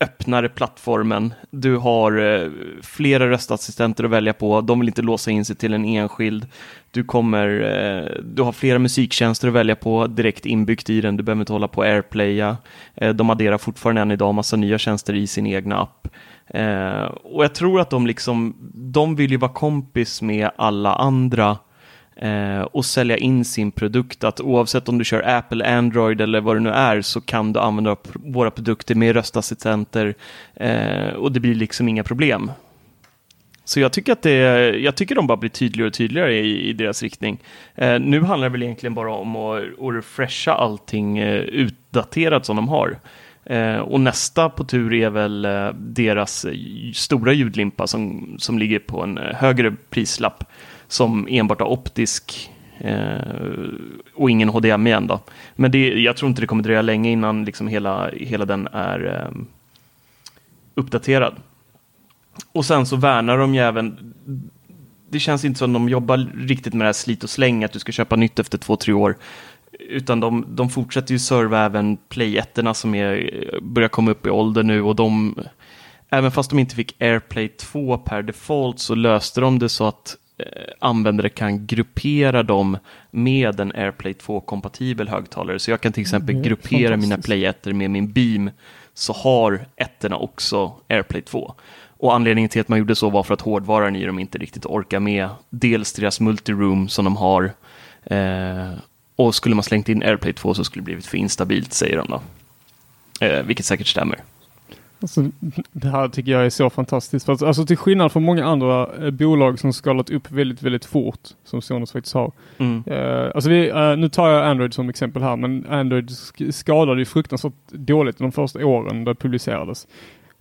öppnare plattformen. Du har eh, flera röstassistenter att välja på, de vill inte låsa in sig till en enskild. Du, kommer, eh, du har flera musiktjänster att välja på direkt inbyggt i den, du behöver inte hålla på och airplaya. De adderar fortfarande än idag massa nya tjänster i sin egna app. Och jag tror att de liksom, de vill ju vara kompis med alla andra Eh, och sälja in sin produkt. Att oavsett om du kör Apple, Android eller vad det nu är så kan du använda våra produkter med röstassistenter eh, och det blir liksom inga problem. Så jag tycker att det, jag tycker de bara blir tydligare och tydligare i, i deras riktning. Eh, nu handlar det väl egentligen bara om att, att refresha allting eh, utdaterat som de har. Eh, och nästa på tur är väl eh, deras stora ljudlimpa som, som ligger på en eh, högre prislapp som enbart har optisk eh, och ingen HDMI än då. Men det, jag tror inte det kommer dröja länge innan liksom hela, hela den är eh, uppdaterad. Och sen så värnar de ju även det känns inte som de jobbar riktigt med det här slit och släng, att du ska köpa nytt efter två, tre år. Utan de, de fortsätter ju serva även Play 1 som är, börjar komma upp i ålder nu och de, även fast de inte fick AirPlay 2 per default så löste de det så att användare kan gruppera dem med en AirPlay 2-kompatibel högtalare. Så jag kan till exempel är gruppera mina. Play 1 med min Beam så har ettorna också AirPlay 2. Och anledningen till att man gjorde så var för att hårdvaran i dem inte riktigt orkar med dels deras multiroom som de har eh, och skulle man slängt in AirPlay 2 så skulle det blivit för instabilt säger de då. Eh, vilket säkert stämmer. Alltså, det här tycker jag är så fantastiskt. För att, alltså till skillnad från många andra eh, bolag som skalat upp väldigt, väldigt fort, som Sonos faktiskt har. Mm. Eh, alltså vi, eh, nu tar jag Android som exempel här, men Android sk- skadade ju fruktansvärt dåligt de första åren det publicerades.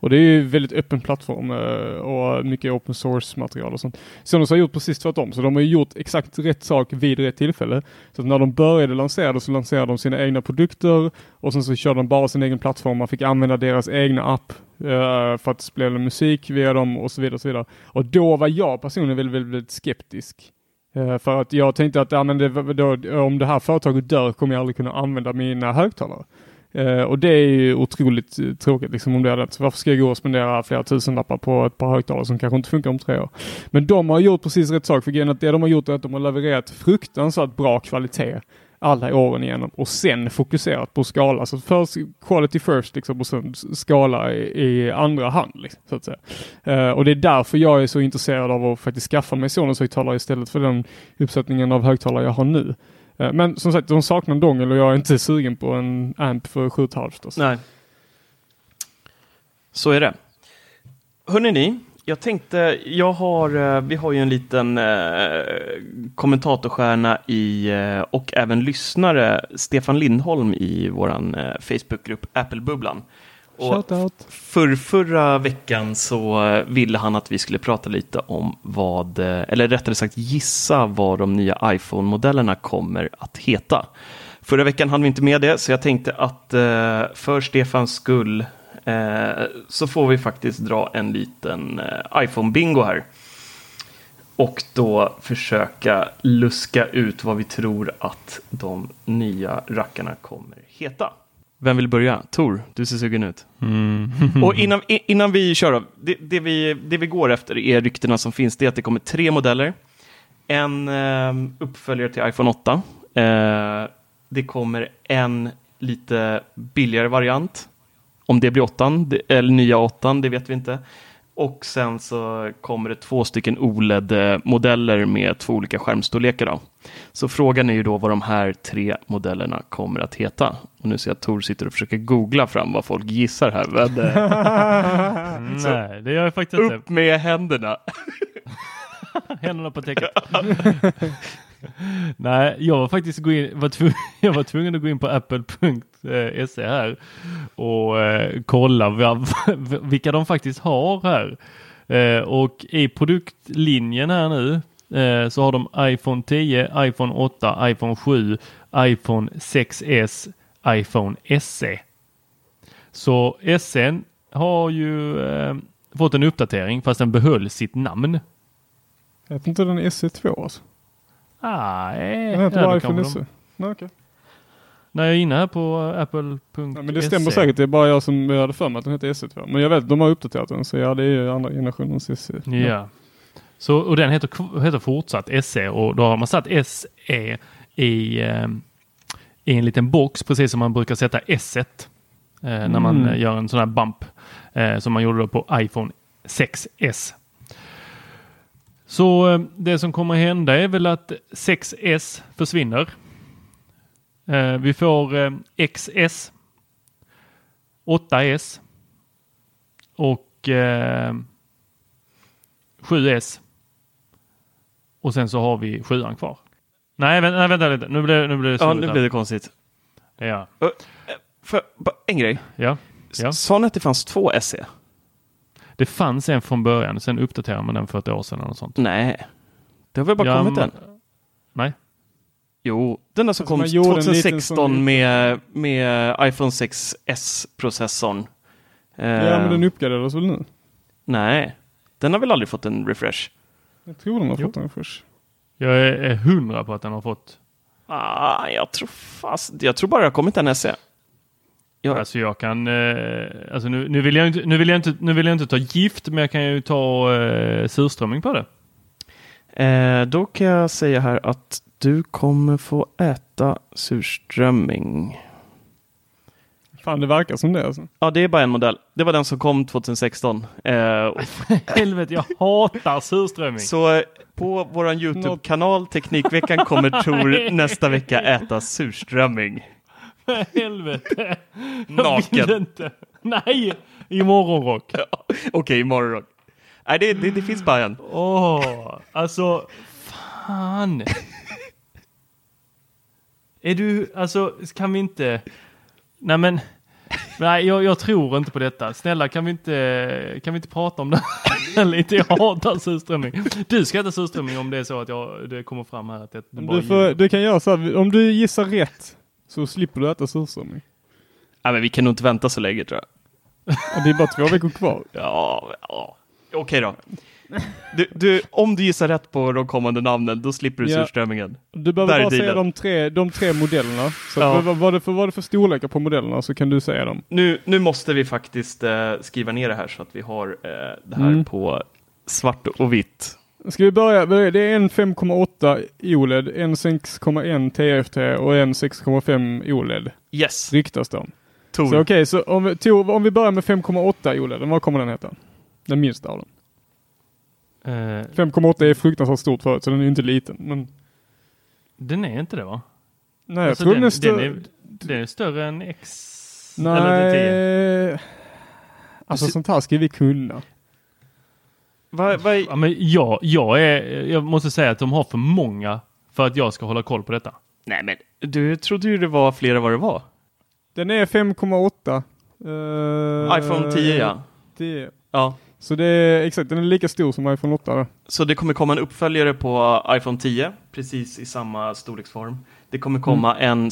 Och det är ju väldigt öppen plattform eh, och mycket open source material och sånt. Sonos har gjort precis tvärtom, så de har gjort exakt rätt sak vid rätt tillfälle. Så att när de började lansera det så lanserade de sina egna produkter och sen så körde de bara sin egen plattform. Man fick använda deras egna app eh, för att spela musik via dem och så vidare. Och, så vidare. och då var jag personligen väldigt, väldigt, väldigt skeptisk. Eh, för att jag tänkte att ja, men det, då, om det här företaget dör kommer jag aldrig kunna använda mina högtalare. Eh, och det är ju otroligt eh, tråkigt liksom om det hade varför ska jag gå och spendera flera tusenlappar på ett par högtalare som kanske inte funkar om tre år? Men de har gjort precis rätt sak. För grejen att det de har gjort är att de har levererat fruktansvärt bra kvalitet alla åren igenom och sen fokuserat på skala. Så först quality first liksom och sen skala i, i andra hand. Liksom, så att säga. Uh, och det är därför jag är så intresserad av att faktiskt skaffa mig Sonos högtalare istället för den uppsättningen av högtalare jag har nu. Eh, men som sagt, de saknar en dongel och jag är inte sugen på en amp för 7,5. Nej. Så är det. Hörrni ni, jag tänkte, jag har, eh, vi har ju en liten eh, kommentatorstjärna i, eh, och även lyssnare, Stefan Lindholm i våran eh, Facebookgrupp Apple-bubblan. Och för förra veckan så ville han att vi skulle prata lite om vad, eh, eller rättare sagt gissa vad de nya iPhone-modellerna kommer att heta. Förra veckan hann vi inte med det, så jag tänkte att eh, för Stefans skull eh, så får vi faktiskt dra en liten iPhone-bingo här. Och då försöka luska ut vad vi tror att de nya rackarna kommer heta. Vem vill börja? Tor, du ser sugen ut. Och innan, innan vi kör då, det, det, vi, det vi går efter är ryktena som finns, det är att det kommer tre modeller. En eh, uppföljare till iPhone 8. Eh, Det kommer en lite billigare variant. Om det blir åttan, det- eller nya åttan, det vet vi inte. Och sen så kommer det två stycken OLED-modeller med två olika skärmstorlekar. Då. Så frågan är ju då vad de här tre modellerna kommer att heta. Och nu ser jag att Tor sitter och försöker googla fram vad folk gissar här. Men, eh, Nej, det gör jag faktiskt inte. upp med händerna! Händerna på täcket. Nej, jag var faktiskt gå in, var tvungen, jag var tvungen att gå in på apple.se här och eh, kolla vad, vilka de faktiskt har här. Eh, och i produktlinjen här nu eh, så har de iPhone 10, iPhone 8, iPhone 7, iPhone 6S, iPhone SE. Så SE har ju eh, fått en uppdatering fast den behöll sitt namn. Jag vet inte den är SE2 alltså. Nej, Den heter ja, iPhone SE. Nej, okej. När jag är inne här på apple.se. Ja, men det stämmer säkert. Det är bara jag som hade för mig att den heter SE2. Men jag vet, de har uppdaterat den. Så ja, det är ju andra generationens SE. Ja. Så, och den heter, heter fortsatt SE och då har man satt SE i, eh, i en liten box precis som man brukar sätta S1 eh, när man Mm. eh, gör en sån här bump eh, som man gjorde på iPhone 6S. Så eh, det som kommer hända är väl att 6S försvinner. Eh, vi får eh, XS, 8S och eh, 7S. Och sen så har vi 7 kvar. Nej, vänta, nej, vänta lite. Nu blir, nu blir det Ja, nu blir det konstigt. Ja, För, en grej. ja. Ja. Sa ni att det fanns två SE? Det fanns en från början, sen uppdaterade man den för ett år sedan eller sånt. Nej. Det har väl bara Ja, kommit en? Nej. Jo, den där som Alltså, kom man gjorde en liten 2016 sån- med, med iPhone 6S-processorn. Eh, Ja, men den uppgraderades väl nu? Nej, den har väl aldrig fått en refresh? Jag tror den har Jo. fått en först. Jag är, är hundra på att den har fått. Ah, jag tror fast, jag tror bara det har kommit en SE. Ja, Alltså jag kan, eh, alltså nu, nu, vill jag inte, nu, vill jag inte, nu vill jag inte ta gift men jag kan ju ta eh, surströmming på det. eh, då kan jag säga här att du kommer få äta surströmming. Fan, det verkar som det alltså. Ja, det är bara en modell. Det var den som kom 2016. Eh, och Helvete, jag hatar surströmming. Så eh, på vår YouTube-kanal Teknikveckan kommer Tor nästa vecka äta surströmming. Helvete. Jag vill Naken. inte. Nej, i morgonrock. Okej, imorgon. Nej, det, det, det finns bara en. Åh, alltså fan. Är du, alltså kan vi inte, nej men, nej jag, jag tror inte på detta. Snälla kan vi inte, kan vi inte prata om det här lite? Jag hatar surströmming. Du ska äta surströmming om det är så att jag, det kommer fram här att det, det bara Du, får, du kan göra så här, om du gissar rätt så slipper du äta surströmming. Nej, men vi kan nog inte vänta så länge tror jag. Det är bara två veckor kvar. Ja, ja. okej då. Du, du, om du gissar rätt på de kommande namnen, då slipper du Ja. surströmmingen. Du behöver Där är bara säga de tre, de tre modellerna. Så Ja. vad, vad, det för, vad det för storlekar på modellerna så kan du säga dem. Nu, nu måste vi faktiskt eh, skriva ner det här så att vi har eh, det här Mm. på svart och vitt. Ska vi börja? Det är en 5,8 OLED, en 6,1 TFT och en 6,5 OLED. Yes, Ryktas de. Tor. Så okej, så om vi, Tor, om vi börjar med 5,8 OLED, vad kommer den heta? Den minsta av dem. Eh, 5,8 är fruktansvärt stort förut, så den är inte liten. Men den är inte det va? nej, jag Alltså, tror den, den, är större. den, är, den är större än X... Eller 10. Nej. Alltså sånt här ska vi kunna. Va, va, Ja, men jag, jag, är, jag måste säga att de har för många för att jag ska hålla koll på detta. nej men, du trodde ju det var fler än vad det var. Den är 5,8. Eh, iPhone 10 ja. 10. ja. Så det är exakt, den är lika stor som iPhone 8 då. Så det kommer komma en uppföljare på iPhone 10, precis i samma storleksform. Det kommer komma en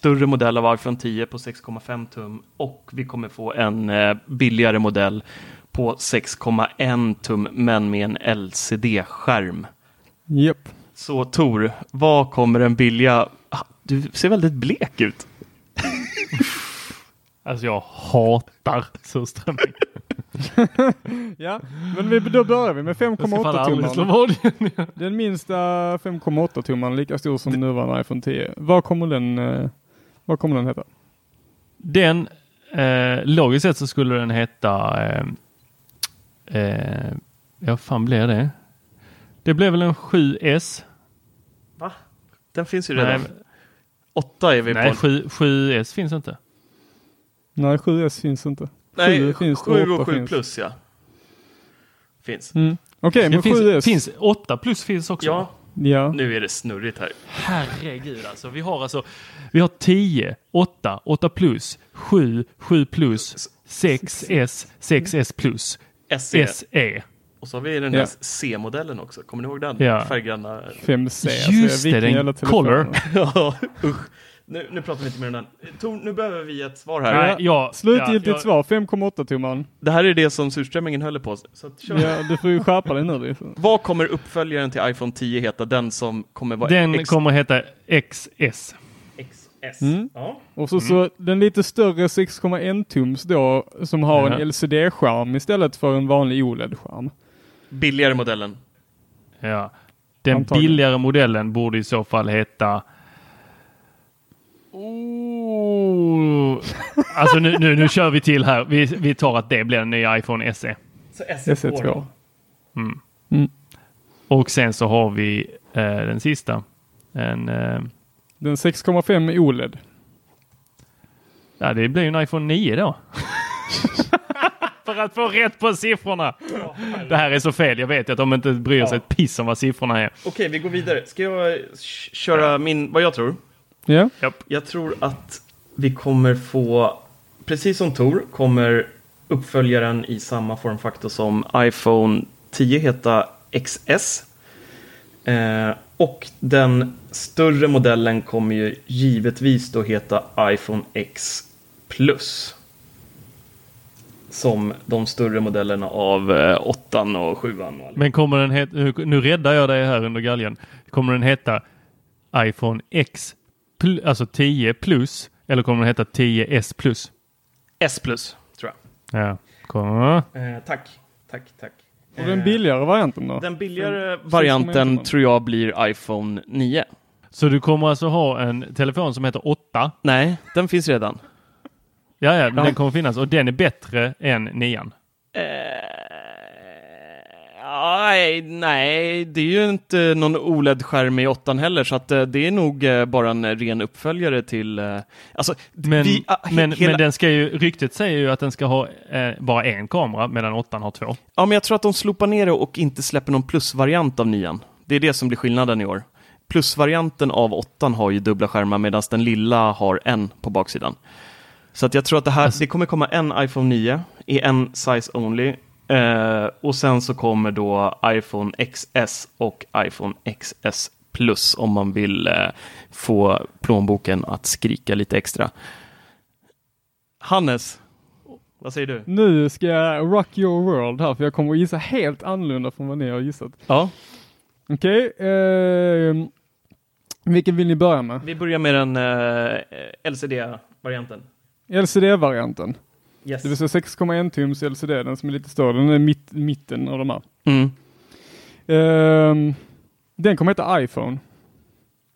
Större modell av iPhone 10 på 6,5 tum och vi kommer få en eh, billigare modell på 6,1 tum men med en LCD-skärm. Japp. Så Tor, vad kommer den billiga... Ah, Du ser väldigt blek ut. Alltså jag hatar surströmming. Ja, men vi, då börjar vi med Jag ska fan 5,8 aldrig slå tummaren. vad igen. Den minsta 5,8 tummaren, lika stor som nuvarande iPhone 10. Vad kommer den, eh, vad kommer den heta? Den, eh, logiskt sett så skulle den heta, eh, eh, ja fan blir det? Det blev väl en 7S? Va? Den finns ju redan. Nej, Åtta är vi nej på. 7, 7S finns inte. Nej, 7S finns inte. Nej, sju finns det, 7 och åtta 7 finns. plus ja. Finns. Mm. Okej, Det men finns, 7S. finns 8 plus finns också. Ja, Ja. nu är det snurrigt här. Herregud alltså. Vi har alltså, vi har 10, 8, 8 plus, 7, 7 plus, 6S, 6S plus, SE. SE. Och så har vi den här Ja. C-modellen också. Kommer ni ihåg den? Ja. Färggranna. 5C. Just alltså, det, den color. Ja, usch. Nu, nu pratar vi inte mer om den. Tor, nu behöver vi ett svar här. Nej, ja, Slutgiltigt ja, jag- svar, 5,8 tummaren. Det här är det som surströmmingen höll på. Så att, kör. Ja, du får ju skärpa dig nu. Liksom. Vad kommer uppföljaren till iPhone 10 heta? Den som kommer vara Den X- kommer heta XS. XS. Mm. Ja. Och så, så den lite större 6,1 tums då, som har Ja. en LCD-skärm istället för en vanlig OLED-skärm. Billigare modellen. Ja. Den Antagligen. billigare modellen borde i så fall heta Oh. Alltså nu, nu, nu kör vi till här. Vi, vi tar att det blir en ny iPhone SE. Så SE2. Och sen så har vi eh, den sista. En, eh, Den 6,5 OLED. ja, det blir ju en iPhone 9 då. För att få rätt på siffrorna. Det här är så fel. Jag vet att de inte bryr sig ett piss om vad siffrorna är. Okej, vi går vidare. Ska jag köra min, vad jag tror? Ja, Jag tror att vi kommer få, precis som Tor, kommer uppföljaren i samma formfaktor som iPhone 10 heta XS. Eh, och den större modellen kommer ju givetvis då heta iPhone X Plus. Som de större modellerna av eh, 8 och 7 och allt. Men kommer den heta, nu, räddar jag dig här under galgen. Kommer den heta iPhone X, alltså 10 plus, eller kommer den heta 10S plus? S Plus, tror jag. Ja, kommer. Eh, tack, tack, tack. och den Eh, billigare varianten då? Den billigare Fem- varianten 6,1. tror jag blir iPhone 9. Så du kommer alltså ha en telefon som heter 8. Nej, den finns redan. Ja, ja, men den kommer finnas och den är bättre än 9. Nej, nej, det är ju inte någon OLED-skärm i 8 heller, så att eh, det är nog eh, bara en ren uppföljare till... eh, Alltså, Men, vi, ah, men, hela, men den ska ju, ryktet säger ju att den ska ha eh, bara en kamera medan 8 har två. Ja, men jag tror att de slopar ner det och inte släpper någon plusvariant av 9. Det är det som blir skillnaden i år. Plusvarianten av 8 har ju dubbla skärmar medan den lilla har en på baksidan. Så att jag tror att det här, det kommer komma en iPhone 9 i en size only. Eh, och sen så kommer då iPhone XS och iPhone XS Plus om man vill eh, få plånboken att skrika lite extra. Hannes, Vad säger du? Nu ska jag rock your world här för jag kommer att gissa helt annorlunda från vad ni har gissat. Ja. Okej, eh, vilken vill ni börja med? Vi börjar med den eh, LCD-varianten. LCD-varianten. Yes. Det vill säga 6,1 tums LCD, den som är lite större. Den är mitt, mitten av de här. Mm. Ehm, den kommer heta iPhone.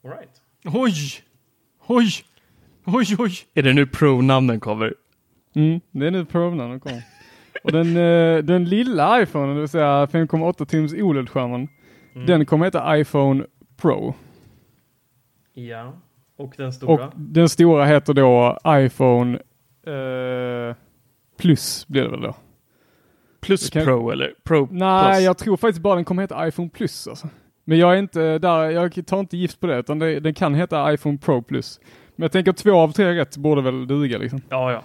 All right. Oj! Oj! Oj, oj! Är det nu Pro-namnen kommer? Mm, det är nu provnamnen kommer. Och den, eh, den lilla iPhonen, det vill säga 5,8 tums OLED-skärmen, Mm. den kommer heta iPhone Pro. Ja. Och den stora? Och den stora heter då iPhone eh, Plus blir det väl då? Plus kan- Pro eller Pro Nej, Plus? jag tror faktiskt bara den kommer heta iPhone Plus alltså. Men jag är inte där, jag tar inte gift på det, utan det, den kan heta iPhone Pro Plus. Men jag tänker två av tre rätt borde väl duga liksom. Ja, ja.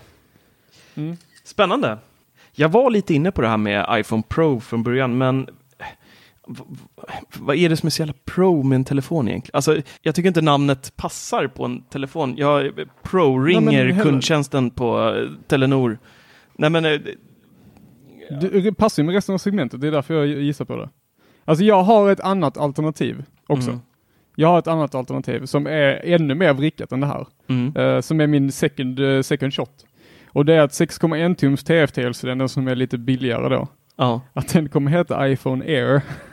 Mm. Spännande. Jag var lite inne på det här med iPhone Pro från början, men vad är det som är så jävla pro med en telefon egentligen? Alltså, jag tycker inte namnet passar på en telefon. Jag pro-ringer kundtjänsten på Telenor. Nej, men eh, Det det passar ju med resten av segmentet, det är därför jag gissar på det. Alltså jag har ett annat alternativ också. Mm. Jag har ett annat alternativ som är ännu mer vrickat än det här. Mm. Eh, som är min second, eh, second shot. Och det är att 6,1 tums TFT, alltså den som är lite billigare då, ja. att den kommer heta iPhone Air.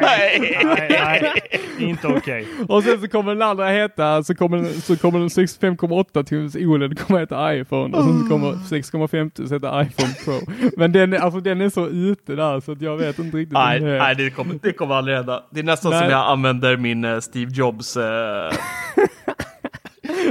Nej, nej, inte okej. Och sen så kommer den andra heta, så kommer den, så kommer den 6 5,8 tums OLED kommer heta iPhone och sen så kommer 6,5 tums heta iPhone Pro. Men den, är- alltså den är så ute där så att jag vet inte riktigt. Nej, det nej det, kommer, det kommer aldrig hända. Det är nästan Nej. som jag använder min eh, Steve Jobs... eh,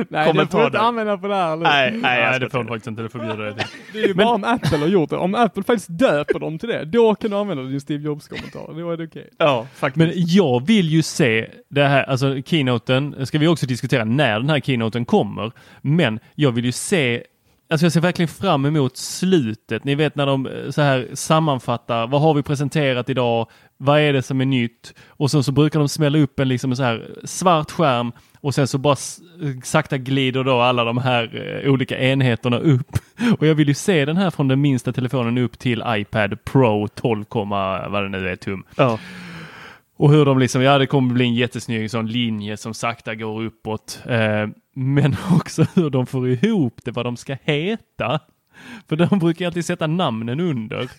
nej, det får du inte använda på det här. eller? nej, nej, Nej, jag det får du faktiskt inte. Det förbjuder det. Det är ju bara om Apple har gjort det. Om Apple faktiskt döper dem till det, då kan du använda din Steve Jobs-kommentar. Då är det okej. Ja, faktiskt. Men jag vill ju se det här, alltså keynoten, ska vi också diskutera när den här keynoten kommer. Men jag vill ju se, alltså jag ser verkligen fram emot slutet. Ni vet när de eh, så här sammanfattar, vad har vi presenterat idag? Vad är det som är nytt? Och sen så brukar de smälla upp en liksom en så här svart skärm och sen så bara sakta glider då alla de här eh, olika enheterna upp. Och jag vill ju se den här från den minsta telefonen upp till iPad Pro 12, vad det nu är tum. ja. Och hur de liksom, ja det kommer bli en jättesnygg sån linje som sakta går uppåt. Eh, men också hur de får ihop det, vad de ska heta. För de brukar alltid sätta namnen under.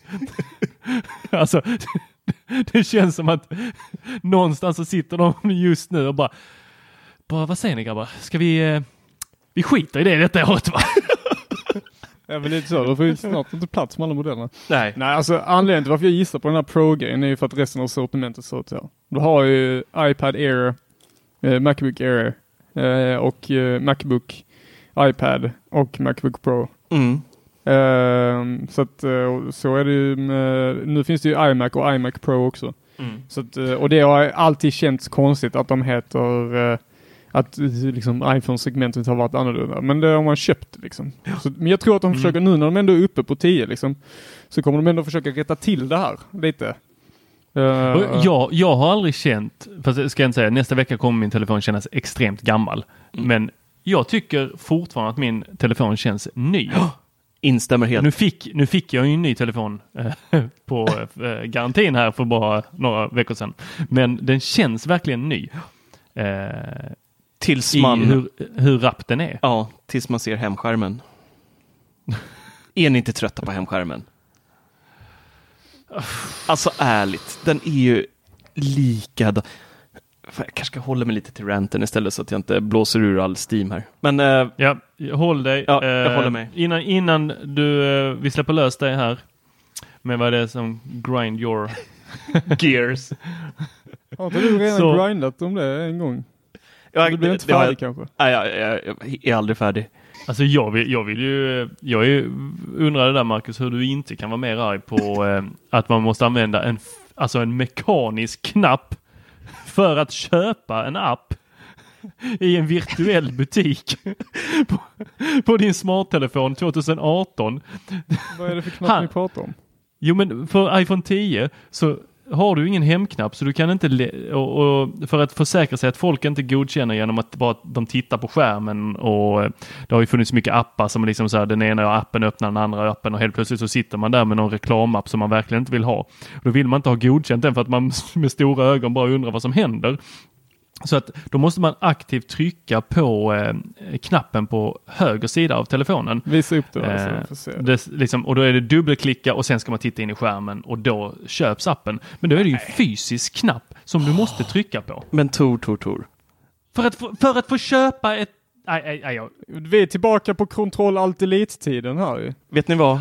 alltså, det känns som att någonstans så sitter de just nu och bara, bara vad säger ni grabbar? Ska vi, eh, vi skiter i det detta året va? Ja men lite så, då får ju snart inte plats med alla modellerna. Nej. Nej alltså anledningen till varför jag gissar på den här Pro-grejen är ju för att resten av sortimentet ser ut så. Du har ju iPad Air, eh, Macbook Air eh, och eh, Macbook iPad och Macbook Pro. Mm. Ehm, så att eh, så är det ju med, nu finns det ju iMac och iMac Pro också. Mm. Så att, eh, och det har alltid känts konstigt att de heter att liksom iPhone-segmentet har varit annorlunda. Men det har man köpt liksom. Så, men jag tror att de Mm. försöker nu när de ändå är uppe på 10 liksom. Så kommer de ändå försöka rätta till det här lite. Och Jag, jag har aldrig känt, fast ska jag inte säga, nästa vecka kommer min telefon kännas extremt gammal. Mm. Men jag tycker fortfarande att min telefon känns ny. Instämmer helt. Nu fick, nu fick jag ju en ny telefon eh, på eh, garantin här för bara några veckor sedan. Men den känns verkligen ny. Eh, Tills I man... hur, hur rapp den är. Ja, tills man ser hemskärmen. är ni inte trötta på hemskärmen? Alltså ärligt, den är ju likadan. Jag kanske ska hålla mig lite till ranten istället så att jag inte blåser ur all steam här. Men eh, Ja, håll dig. Ja, jag Eh, håller mig. Innan, innan du, eh, vi släpper lös dig här. med vad det är som grind your gears. Har inte du redan Så- grindat om det en gång? Jag, du blir inte färdig jag- kanske? Nej, jag, jag, jag är aldrig färdig. Alltså jag vill, jag vill ju, jag är, undrar det där Marcus hur du inte kan vara mer arg på eh, att man måste använda en, alltså en mekanisk knapp för att köpa en app i en virtuell butik på, på din smarttelefon 2018. Vad är det för knapp ni pratar om? Jo men för iPhone 10 så har du ingen hemknapp så du kan inte, och, och för att försäkra sig att folk inte godkänner genom att bara de tittar på skärmen och eh, det har ju funnits mycket appar som liksom så här, den ena appen öppnar den andra appen och helt plötsligt så sitter man där med någon reklamapp som man verkligen inte vill ha. Då vill man inte ha godkänt den för att man med stora ögon bara undrar vad som händer. Så att då måste man aktivt trycka på eh, knappen på höger sida av telefonen. Visa upp så Eh, se. det, liksom, och då är det dubbelklicka och sen ska man titta in i skärmen och då köps appen. Men då är det ju en fysisk knapp som du måste trycka på. Men Tor, Tor, Tor. För att få, för att få köpa ett... Nej, nej, nej, jag- Vi är tillbaka på kontroll alt delete-tiden här ju. Vet ni vad?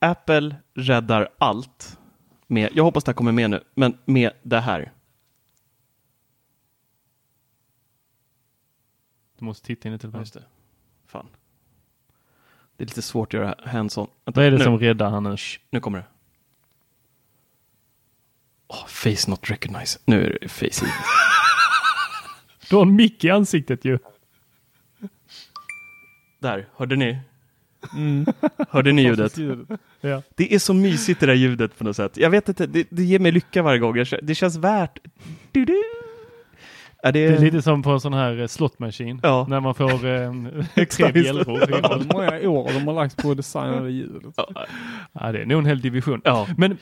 Apple räddar allt med, jag hoppas det här kommer med nu, men med det här. Du måste titta in i telefonen. Just det. Fan. Det är lite svårt att göra hands-on. Vad är det nu. som räddar han nu? Shh, nu kommer det. Åh, face not recognize. Nu är det face. Du har en mick i ansiktet ju. Där, hörde ni? Hörde ni ljudet? Ja. Det är så mysigt det där ljudet på något sätt. Jag vet inte, det, det ger mig lycka varje gång. Det känns värt. Du, du. Ja, det, Det är lite som på en sån här eh, slotmaskin. Ja. När man får eh, tre bjällror. Hur många år de har lagt på att designa det. Ja, Ja, det är nog en hel division. ja. Men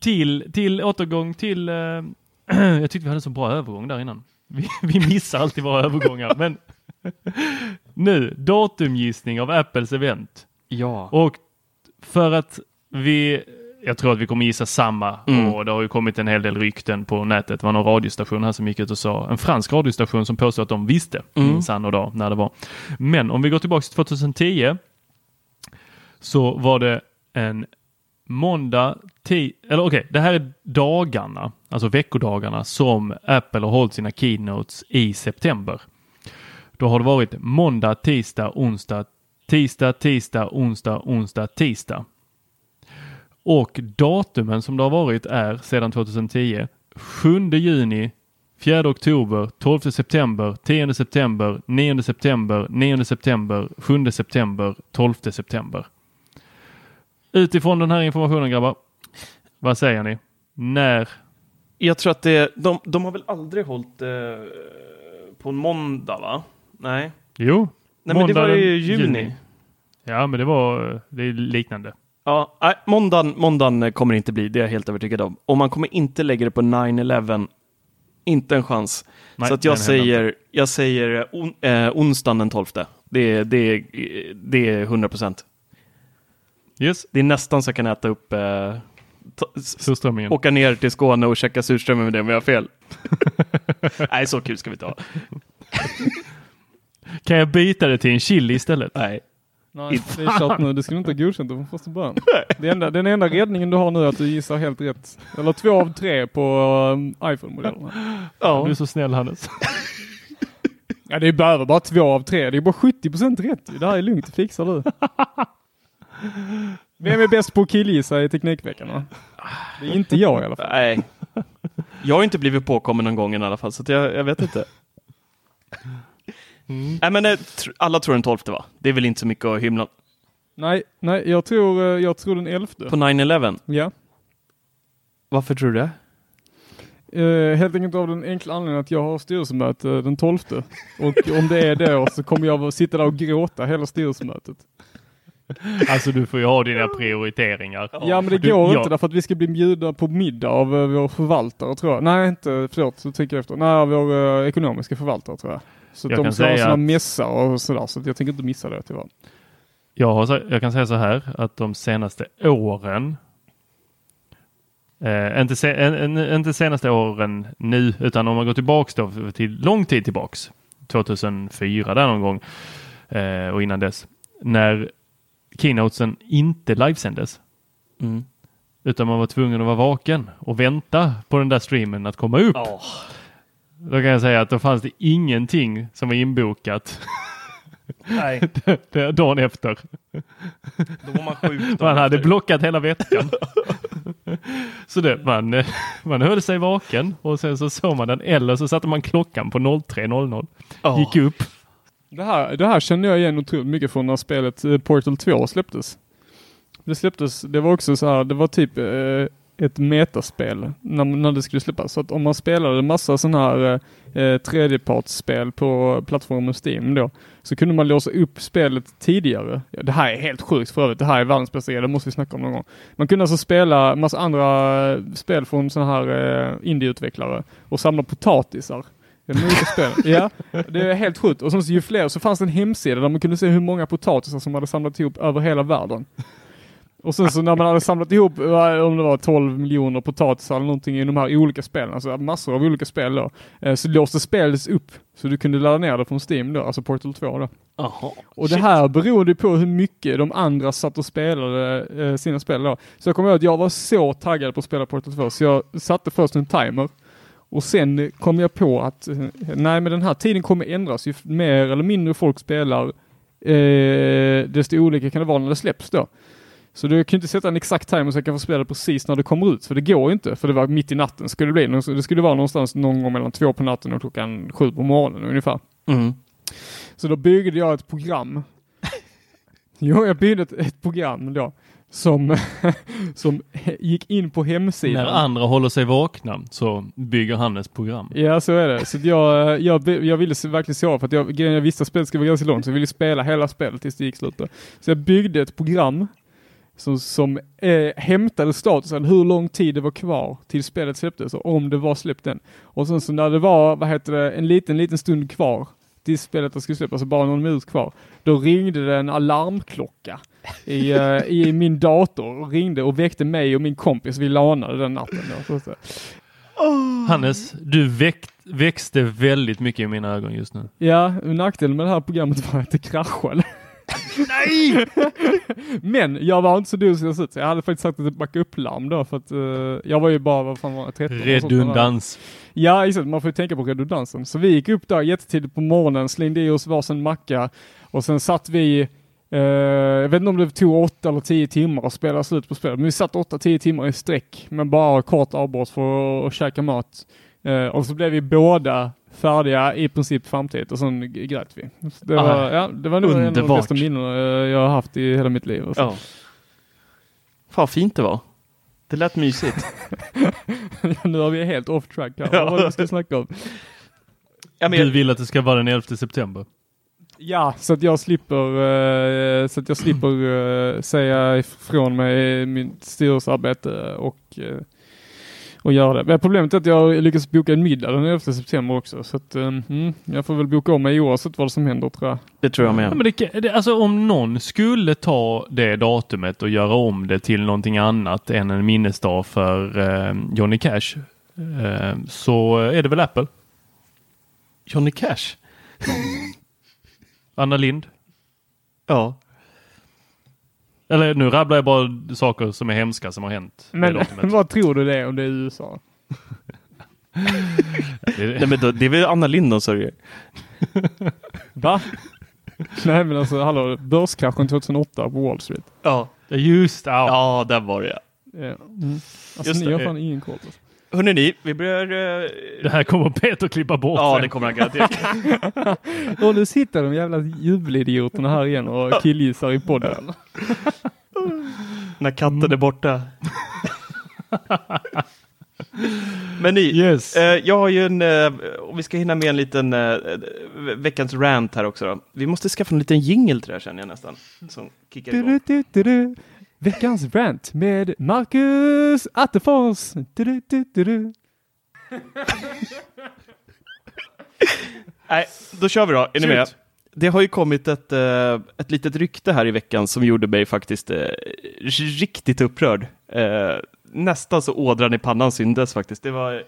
till, till återgång till... Eh, jag tyckte vi hade en så bra övergång där innan. Vi, vi missar alltid våra övergångar. Men nu, datumgissning av Apples event. ja. Och för att vi... Jag tror att vi kommer gissa samma Mm. och det har ju kommit en hel del rykten på nätet. Det var någon radiostation här som gick ut och sa, en fransk radiostation som påstod att de visste Mm. minsann och dag när det var. Men om vi går tillbaka till 2010 så var det en måndag, ti- eller okej, det här är dagarna, alltså veckodagarna som Apple har hållit sina keynotes i september. Då har det varit måndag, tisdag, onsdag, tisdag, tisdag, onsdag, onsdag, tisdag. Och datumen som det har varit är sedan 2010 7 juni, 4 oktober, 12 september, 10 september, 9 september, 9 september, 7 september, 12 september. Utifrån den här informationen grabbar, vad säger ni? När? Jag tror att det, de, de har väl aldrig hållit eh, på en måndag va? Nej. Jo, Nej men det var ju juni. Ja, men det var det är liknande. Ja, nej, måndagen, måndagen kommer det inte bli, det är jag helt övertygad om. Och man kommer inte lägga det på 9-11. Inte en chans. Nej, så att jag säger, jag säger on, eh, onsdagen den 12. Det, det, det är 100 procent. Yes, Det är nästan så jag kan äta upp, eh, surströmmingen. åka ner till Skåne och käka surströmming med det om jag har fel. nej, så kul ska vi inte ha. Kan jag byta det till en chili istället? Nej. Nej, det är klart nu. Det skulle inte ha godkänt det från första början. Det enda, den enda räddningen du har nu är att du gissar helt rätt. Eller två av tre på um, iPhone-modellerna. Ja. Du är så snäll Hannes. Ja, det är bara, bara två av tre. Det är bara 70 procent rätt. Det här är lugnt, det fixar du. Vem är bäst på att killgissa i Teknikveckan? va? Det är inte jag i alla fall. Nej. Jag har inte blivit påkommen någon gång i alla fall, så att jag, jag vet inte. Nej, men eh, alla tror den 12 va? Det är väl inte så mycket att hymla Nej, nej, jag tror, eh, jag tror den elfte. På 9-11? Ja. Varför tror du det? Eh, helt enkelt av den enkla anledningen att jag har styrelsemöte den 12. Och om det är då så kommer jag att sitta där och gråta hela styrelsemötet. Alltså du får ju ha dina prioriteringar. Ja men det Du- går ja. inte därför att vi ska bli bjudna på middag av eh, vår förvaltare tror jag. Nej inte, förlåt, så tänker jag efter. Nej, vår eh, ekonomiska förvaltare tror jag. Så Jag de kan ska ha att- mässa och sådär så jag tänker inte missa det tyvärr. Jag, har, jag kan säga så här att de senaste åren Eh, inte, se, en, en, inte senaste åren nu, utan om man går tillbaks då till lång tid tillbaks. 2004 där någon gång eh, och innan dess. När keynotesen inte livesändes. Mm. Utan man var tvungen att vara vaken och vänta på den där streamen att komma upp. Då kan jag säga att då fanns det ingenting som var inbokat Nej, dagen efter. då var man sjuk. Man hade blockat hela veckan. så det, man, man höll sig vaken och sen så såg man den eller så satte man klockan på 03.00. Ja. Gick upp. Det här, det här känner jag igen otroligt mycket från när spelet eh, Portal 2 släpptes. Det släpptes, det var också så här, det var typ eh, ett metaspel när, när det skulle släppas. Så att om man spelade massa sådana här eh, tredjepartsspel på plattformen Steam då, så kunde man låsa upp spelet tidigare. Ja, det här är helt sjukt för övrigt. Det här är världens bästa grej. Det måste vi snacka om någon gång. Man kunde alltså spela massa andra eh, spel från sådana här eh, indieutvecklare och samla potatisar. Ja, det är helt sjukt. Och sen så ju fler så fanns det en hemsida där man kunde se hur många potatisar som hade samlat ihop över hela världen. Och sen så när man hade samlat ihop, om det var 12 miljoner potatisar eller någonting i de här olika spelen, alltså massor av olika spel då, eh, så låste spelet upp så du kunde ladda ner det från Steam då, alltså Portal 2 då. Aha, Och det här berodde på hur mycket de andra satt och spelade eh, sina spel då. Så jag kommer ihåg att jag var så taggad på att spela Portal 2 så jag satte först en timer och sen kom jag på att eh, nej men den här tiden kommer ändras ju mer eller mindre folk spelar eh, desto olika kan det vara när det släpps då. Så du kan inte sätta en exakt timer så jag kan få spela det precis när det kommer ut, för det går ju inte, för det var mitt i natten skulle det bli. Det skulle vara någonstans någon gång mellan två på natten och klockan sju på morgonen ungefär. Mm. Så då byggde jag ett program. jo, jag byggde ett, ett program då som, som gick in på hemsidan. När andra håller sig vakna så bygger han ett program. Ja, så är det. Så jag, jag, jag ville verkligen se av för att jag, jag visste att spelet skulle vara ganska långt, så jag ville spela hela spelet tills det gick slut. Så jag byggde ett program som, som eh, hämtade statusen, hur lång tid det var kvar till spelet släpptes och om det var släppt än. Och sen så när det var, vad heter det, en liten, liten stund kvar till spelet skulle släppas, alltså bara någon minut kvar, då ringde det en alarmklocka i, eh, i min dator och ringde och väckte mig och min kompis. Vi lanade den natten. Då, så, så. Hannes, du växt, växte väldigt mycket i mina ögon just nu. Ja, nackdelen med det här programmet var att det kraschade. Nej! Men jag var inte så dum som jag sett så jag hade faktiskt sagt ett backup-larm då för att eh, jag var ju bara, vad fan var jag, 13 och sånt där. Redundans. Ja, exakt. Man får ju tänka på redundansen. Så vi gick upp där jättetidigt på morgonen, slängde i oss varsin macka och sen satt vi eh, jag vet inte om det tog åtta eller tio timmar att spela slut på spelet, men vi satt åtta, tio timmar i sträck med bara kort avbrott för att, käka mat. Eh, och så blev vi båda färdiga i princip samtidigt och sen grät vi. Det var, ja, det var nog en av de underbart. bästa minnen eh, jag har haft i hela mitt liv. Alltså. Ja. Fan vad fint det var. Det lät mysigt. nu har vi helt off track här. Ja. Vad det vi ska snacka om? Ja, men Du jag, vill att det ska vara den 11 september. Ja, så att jag slipper, eh, så att jag slipper eh, säga ifrån mig i mitt styrelsearbete och, och göra det. Men problemet är att jag lyckas boka en middag den 11 september också. Så att, eh, mm, jag får väl boka om mig oavsett vad som händer tror jag. det tror jag Ja, med. men det, det, alltså om någon skulle ta det datumet och göra om det till någonting annat än en minnesdag för eh, Johnny Cash eh, så är det väl Apple. Johnny Cash? Anna Lind. Ja. Eller nu rabblar jag bara saker som är hemska som har hänt. det Men vad tror du det är om det är USA? Det- Nej, men då, det är väl Anna Lind de sörjer? Va? Nej men alltså hallå, börskraschen 2008 på Wall Street. Ja. Just ja. Ja, där var det ja. Ja. Mm. Alltså Just ni det. har fan ingen koll. Alltså. Hörrni ni, vi börjar... eh, Det här kommer Peter klippa bort Ja, sen. det kommer han garanterat. Och nu sitter de jävla jubelidioterna här igen och killgissar i podden. När katten är borta. Men ni, Yes. eh, jag har ju en, eh, om vi ska hinna med en liten eh, veckans rant här också då. Vi måste skaffa en liten jingle till det här känner jag nästan. Som kickar igång. Du-du-du-du-du. Veckans rant med Marcus Attefors. Du-du-du-du-du. Nej, då kör vi då. Är ni med? Det har ju kommit ett, eh, ett litet rykte här i veckan som gjorde mig faktiskt eh, riktigt upprörd. Eh, nästan så ådran i pannan syndes faktiskt. Det var...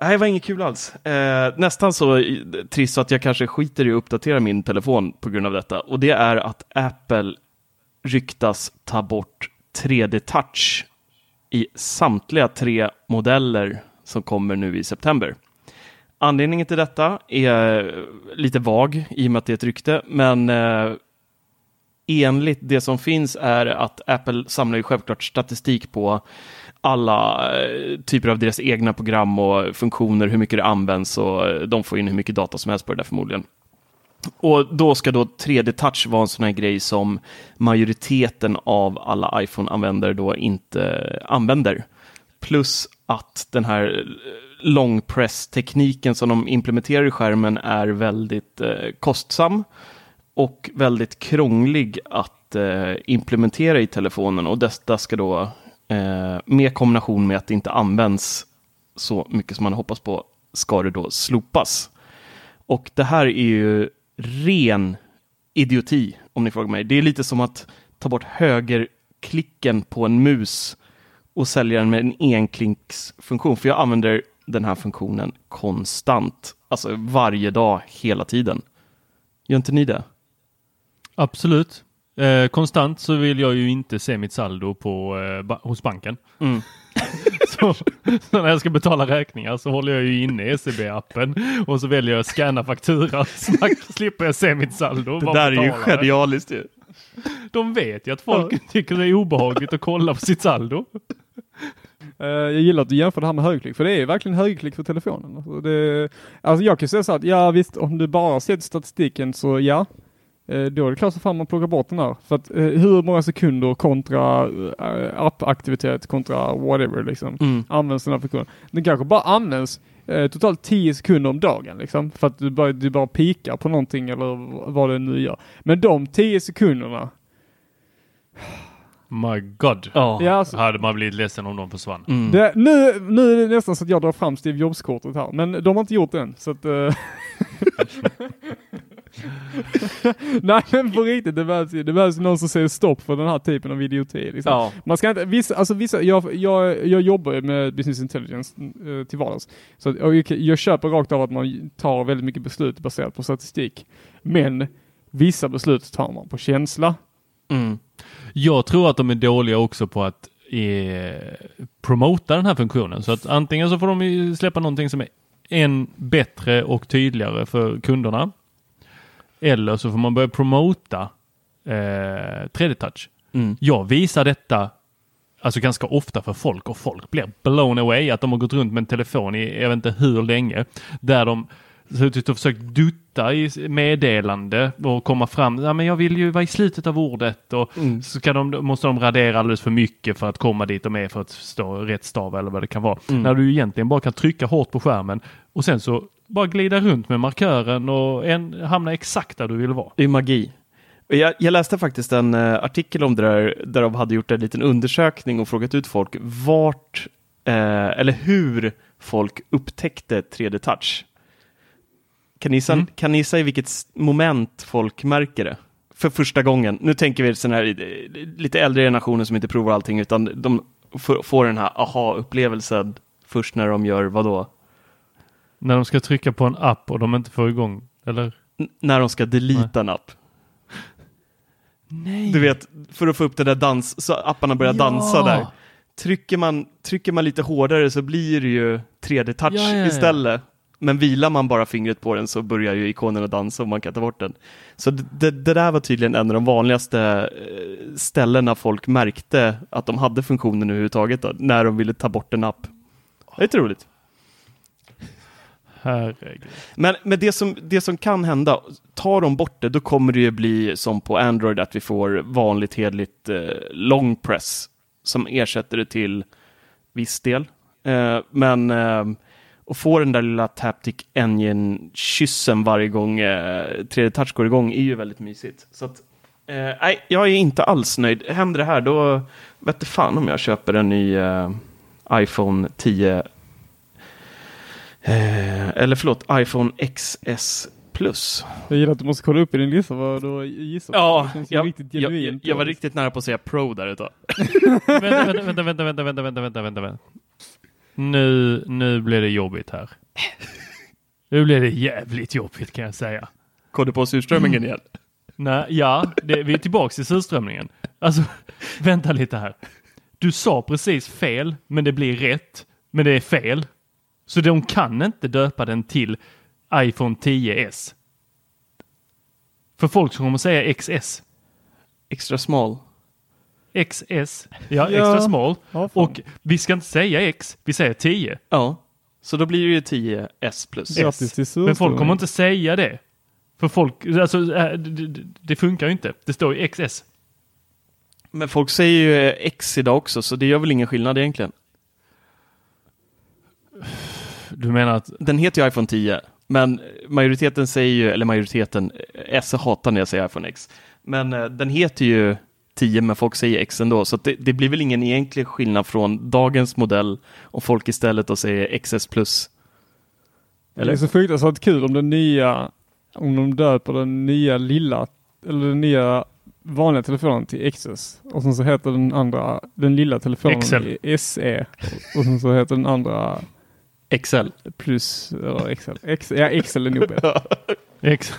Nej, det var inget kul alls. Nästan så trist så att jag kanske skiter i att uppdatera min telefon på grund av detta. Och det är att Apple ryktas ta bort 3D-touch i samtliga tre modeller som kommer nu i september. Anledningen till detta är lite vag i och med att det är ett rykte, men eh, enligt det som finns är att Apple samlar ju självklart statistik på alla eh, typer av deras egna program och funktioner, hur mycket det används och eh, de får in hur mycket data som helst på det där förmodligen. Och då ska då 3D-touch vara en sån här grej som majoriteten av alla iPhone-användare då inte använder. Plus att den här eh, long press-tekniken som de implementerar i skärmen är väldigt eh, kostsam och väldigt krånglig att eh, implementera i telefonen och detta ska då eh, med kombination med att det inte används så mycket som man hoppas på ska det då slopas. Och det här är ju ren idioti om ni frågar mig. Det är lite som att ta bort högerklicken på en mus och sälja den med en enklinksfunktion. För jag använder den här funktionen konstant. Alltså varje dag, hela tiden. Gör inte ni det? Absolut. Eh, konstant så vill jag ju inte se mitt saldo på, eh, ba hos banken. Mm. så, så när jag ska betala räkningar så håller jag ju inne SEB-appen och så väljer jag att scanna fakturan så slipper jag se mitt saldo. Det där är ju genialiskt ju. De vet ju att folk tycker det är obehagligt att kolla på sitt saldo. Eh, jag gillar att du jämför det här med högerklick, för det är verkligen högerklick för telefonen. Alltså, det, alltså jag kan säga så att, ja visst, om du bara sett statistiken så ja, då är det klart som fan man plockar bort den här. För att eh, hur många sekunder kontra eh, appaktivitet kontra whatever liksom, Mm. används den här funktionen. Den kanske bara används eh, totalt 10 sekunder om dagen liksom, för att du bara, du bara pikar på någonting eller vad det nu gör. Men de 10 sekunderna, My God. Ja. ja, alltså, Hade man blivit ledsen om de försvann. Mm. Det, nu, nu är det nästan så att jag drar fram Steve Jobs-kortet här, men de har inte gjort det än. Så att, eh, Nej men på riktigt, det behövs, det behövs någon som säger stopp för den här typen av idioti. Liksom. Ja. Man ska inte, vissa, alltså vissa, jag, jag, jag jobbar med business intelligence eh, till vardags. Så att, jag, jag köper rakt av att man tar väldigt mycket beslut baserat på statistik. Men vissa beslut tar man på känsla. Mm. Jag tror att de är dåliga också på att eh, promota den här funktionen. Så att antingen så får de släppa någonting som är än bättre och tydligare för kunderna. Eller så får man börja promota eh, 3D-touch. Mm. Jag visar detta alltså ganska ofta för folk och folk blir blown away att de har gått runt med en telefon i jag vet inte hur länge. Där de suttit och försökt dutta i meddelande och komma fram. Ja, men jag vill ju vara i slutet av ordet och Mm. så kan de, måste de radera alldeles för mycket för att komma dit de är för att stå rätt stav eller vad det kan vara. Mm. När du egentligen bara kan trycka hårt på skärmen och sen så bara glida runt med markören och en, hamna exakt där du vill vara. Det är magi. Jag, jag läste faktiskt en eh, artikel om det där, där de hade gjort en liten undersökning och frågat ut folk vart, eh, eller hur folk upptäckte 3D-touch. Kan ni, Mm. kan ni gissa i vilket moment folk märker det? För första gången. Nu tänker vi sån här eh, lite äldre generationer som inte provar allting, utan de får, den här aha-upplevelsen först när de gör vad då? När de ska trycka på en app och de inte får igång, eller? N- när de ska delita en app. Nej. Du vet, för att få upp den där dans, så apparna börjar Ja. dansa där. Trycker man, trycker man lite hårdare så blir det ju 3D-touch Ja, ja, istället. Men vilar man bara fingret på den så börjar ju ikonen att dansa och man kan ta bort den. Så det, det, det där var tydligen en av de vanligaste eh, ställena folk märkte att de hade funktionen överhuvudtaget då, när de ville ta bort en app. Det är lite roligt. Herregud. Men, men det, som, det som kan hända, tar de bort det, då kommer det ju bli som på Android att vi får vanligt hedligt eh, long press som ersätter det till viss del. Eh, men eh, att få den där lilla Taptic Engine-kyssen varje gång eh, 3D Touch går igång är ju väldigt mysigt. Så att, eh, nej, jag är inte alls nöjd. Händer det här, då vet du fan om jag köper en ny eh, iPhone 10 Eh, eller förlåt, iPhone XS Plus. Jag gillar att du måste kolla upp i din lista vad du gissar. Ja, det känns ju jag, riktigt jag, jag, jag var riktigt nära på att säga Pro där ett tag. vänta, vänta, vänta, vänta, vänta, vänta, vänta, vänta. Nu, nu blir det jobbigt här. Nu blir det jävligt jobbigt kan jag säga. Kom du på surströmmingen igen? Nej, ja, det, vi är tillbaks till surströmmingen. Alltså, vänta lite här. Du sa precis fel, men det blir rätt. Men det är fel. Så de kan inte döpa den till iPhone 10s. För folk som kommer säga XS. Extra small. XS, ja, Ja. extra small. Ja. Och vi ska inte säga X, vi säger 10. Ja, så då blir det ju 10S plus. Grattis till Men folk kommer inte säga det. För folk, alltså äh, det, funkar ju inte. Det står ju XS. Men folk säger ju X idag också, så det gör väl ingen skillnad egentligen. Du menar att, Den heter ju iPhone 10, men majoriteten säger ju, eller majoriteten, eh, S hatar när jag säger iPhone X. Men eh, den heter ju 10, men folk säger X ändå, så det, det blir väl ingen egentlig skillnad från dagens modell om folk istället då säger XS plus. Det är Eller? så fruktansvärt kul om den nya, om de döper den nya lilla, eller den nya vanliga telefonen till XS och sen så heter den andra, den lilla telefonen XL. i SE och sen så heter den andra XL. plus, eller XL. X, ja, XL är nog bättre. X.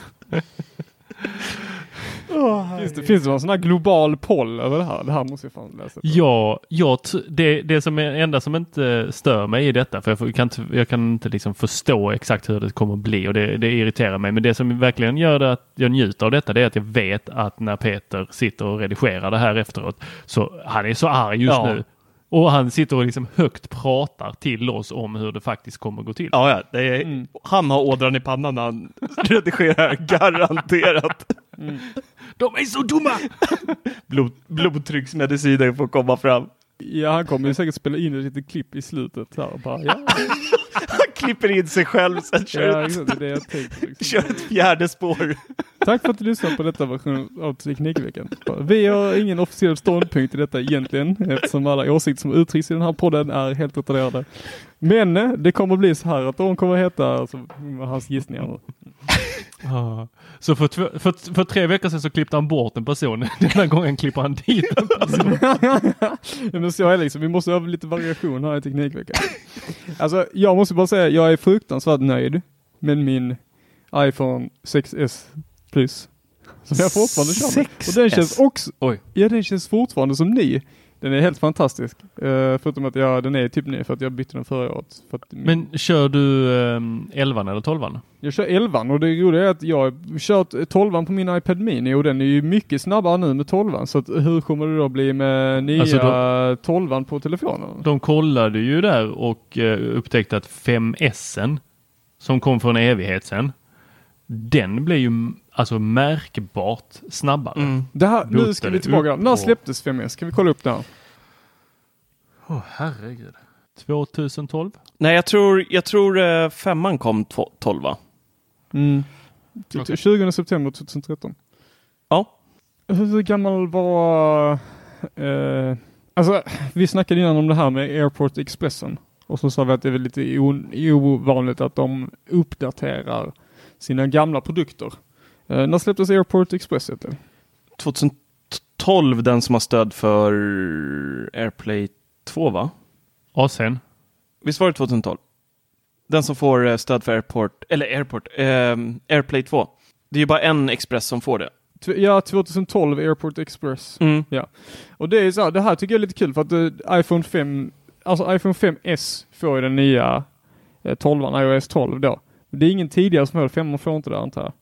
Finns det, finns det någon sån här global poll över det här? Det här måste jag fan läsa. på. Ja, jag, t- det, det som är enda som inte stör mig i detta, för jag kan inte, jag kan inte liksom förstå exakt hur det kommer att bli och det, det irriterar mig. Men det som verkligen gör det att jag njuter av detta, det är att jag vet att när Peter sitter och redigerar det här efteråt, så han är så arg just Ja. nu. Och han sitter och liksom högt pratar till oss om hur det faktiskt kommer att gå till. Ja, ja, det är, han har ådran i pannan när han redigerar, garanterat. De är så dumma! Blod, blodtrycksmediciner får komma fram. Ja, han kommer ju säkert spela in ett litet klipp i slutet här och bara, ja, Han klipper in sig själv, sen kör, ja ett, exakt, är det jag tänkte. Liksom. kör ett fjärde spår. Tack för att du lyssnade på detta version av Teknikveckan. Vi har ingen officiell ståndpunkt i detta egentligen eftersom alla åsikter som uttrycks i den här podden är helt retarderade. Men eh, det kommer bli så här att de kommer heta, alltså, hans gissningar. Ja. Så för, för, för tre veckor sedan så klippte han bort en person. Den här gången klipper han dit en person. Ja, men så är det liksom, vi måste ha lite variation här i Teknikveckan. Alltså jag måste bara säga, jag är fruktansvärt nöjd med min iPhone 6S Plus. Som jag fortfarande kör. Och den 6S? känns också, Oj. ja den känns fortfarande som ny. Den är helt fantastisk. Uh, förutom att jag, den är typ ny för att jag bytte den förra året. För att Men kör du um, 11 eller 12 Jag kör 11 och det roliga är att jag har kört 12 på min iPad Mini och den är ju mycket snabbare nu med 12 Så att hur kommer det då bli med nya Alltså 12 på telefonen? De kollade ju där och eh, upptäckte att 5S som kom för en evighet sedan. Den blev ju alltså märkbart snabbare. Det här, nu ska vi tillbaka. När släpptes 5S? Kan vi kolla upp det här? Åh herregud. 2012? Nej, jag tror, jag tror eh, femman kom tw- 12 va? Mm. Okej. 20 september 2013. Ja. Hur gammal var... Eh, alltså, vi snackade innan om det här med Airport Expressen. Och så sa vi att det är väl lite ovanligt att de uppdaterar sina gamla produkter. Eh, när släpptes Airport Express? Heter det? 2012 den som har stöd för AirPlay 2 va? Och sen? Visst var det 2012? Den som får eh, stöd för Airport, eller Airport, ehm, AirPlay 2. Det är ju bara en Express som får det. Ja, 2012 Airport Express. Ja. Och det är så här, det här tycker jag är lite kul för att eh, iPhone 5, alltså iPhone 5S får ju den nya eh, 12 iOS 12 då. Det är ingen tidigare som får det, 5 får inte det antar jag.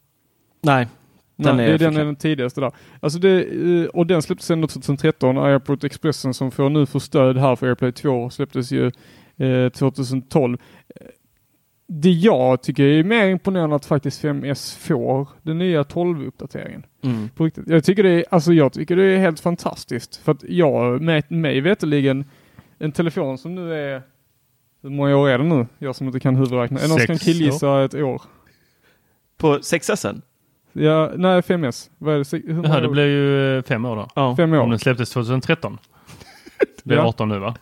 Nej, den Nej, är det är den, är den tidigaste där. Alltså det, eh, och den släpptes ändå 2013. Airport Expressen som får nu får stöd här för AirPlay 2 släpptes ju eh, 2012. Eh, Det jag tycker är mer imponerande att faktiskt 5S får den nya 12-uppdateringen. Mm. Jag tycker det är, alltså jag tycker det är helt fantastiskt. För att jag, med mig veterligen en telefon som nu är, hur många år är det nu? Jag som inte kan huvudräkna. Är någon som kan killgissa ett år? På 6S? Ja, nej 5S. Vad är det? Se- Hur många Jaha, det blev ju eh, fem år då. Ja. Fem Om år. den släpptes 2013. Det är Ja. 18 nu va?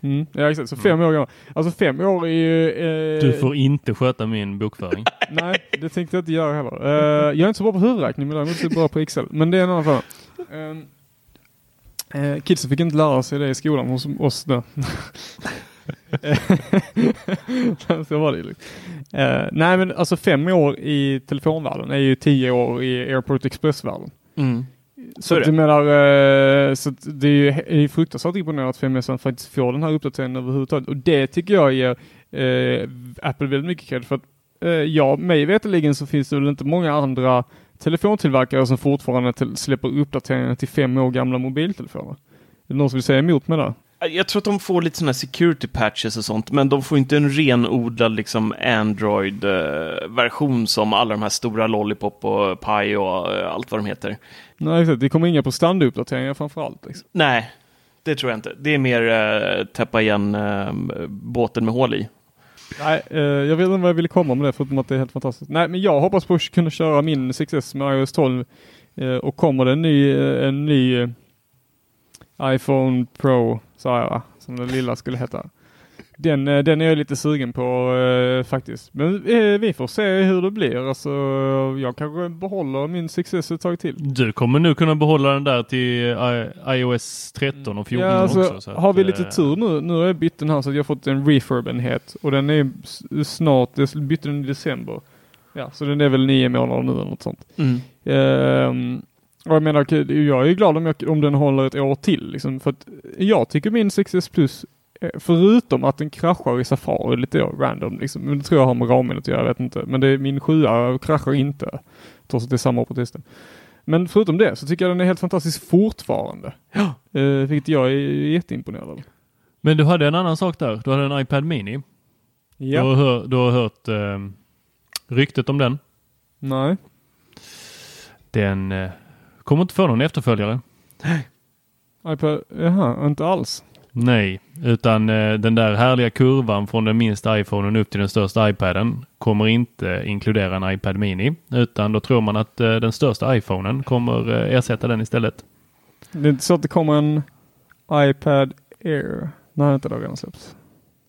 Mm, ja exakt, så fem år gammal. Alltså fem år är ju... Eh, Du får inte sköta min bokföring. Nej, det tänkte jag inte göra heller. Eh, jag är inte så bra på huvudräkning men däremot är bra på Excel. Men det är en annan fråga. Um, uh, kidsen fick inte lära sig det i skolan hos oss då. så var det liksom. Eh, nej men alltså fem år i telefonvärlden är ju tio år i Airport Express-världen. Mm. Så det. jag menar, eh, så det är ju är ju fruktansvärt imponerande att 5S faktiskt får den här uppdateringen överhuvudtaget. Och det tycker jag ger eh, Apple väldigt mycket cred för att eh, ja, mig veterligen så finns det väl inte många andra telefontillverkare som fortfarande till, släpper uppdateringar till fem år gamla mobiltelefoner. Är det någon som vill säga emot med det? Jag tror att de får lite sådana security patches och sånt, men de får inte en renodlad liksom Android-version som alla de här stora Lollipop och Pi och eh, allt vad de heter. Nej, exakt. Det kommer inga på standuppdateringar framförallt. Liksom. Nej, det tror jag inte. Det är mer eh, täppa igen eh, båten med hål i. Nej, eh, jag vet inte vad jag ville komma med det förutom att det är helt fantastiskt. Nej, men jag hoppas på att kunna köra min 6S med iOS 12 eh, och kommer det en ny, eh, en ny eh, iPhone Pro, sa jag va? Som den lilla skulle heta. Den, eh, den är jag lite sugen på eh, faktiskt. Men eh, vi får se hur det blir. Alltså, jag kanske behåller min 6S ett tag till. Du kommer nu kunna behålla den där till I- iOS 13 och 14 Ja, alltså, också. Så har vi lite eh, tur nu, nu har jag bytt den här så att jag fått en refurb-enhet och den är snart, jag bytte den i december. Ja, så den är väl nio månader nu eller något sånt. Mm. Ehm, och jag menar, jag är glad om, jag, om den håller ett år till liksom, för att jag tycker min 6S Plus, eh, förutom att den kraschar i Safari lite random, liksom, men det tror jag har med ramen att göra, jag vet inte. Men det är min 7 kraschar inte, trots att det är samma operativsystem. Men förutom det så tycker jag den är helt fantastisk fortfarande. Ja. Uh, vilket jag är jätteimponerad av. Men du hade en annan sak där. Du hade en iPad Mini. Du har, hör, du har hört eh, ryktet om den. Nej. Den eh, kommer inte få någon efterföljare. iPad, jaha, inte alls. Nej, utan eh, den där härliga kurvan från den minsta iPhonen upp till den största iPaden kommer inte inkludera en iPad Mini, utan då tror man att eh, den största iPhonen kommer eh, ersätta den istället. Det är inte så att det kommer en iPad Air. Nej, inte redan släppts.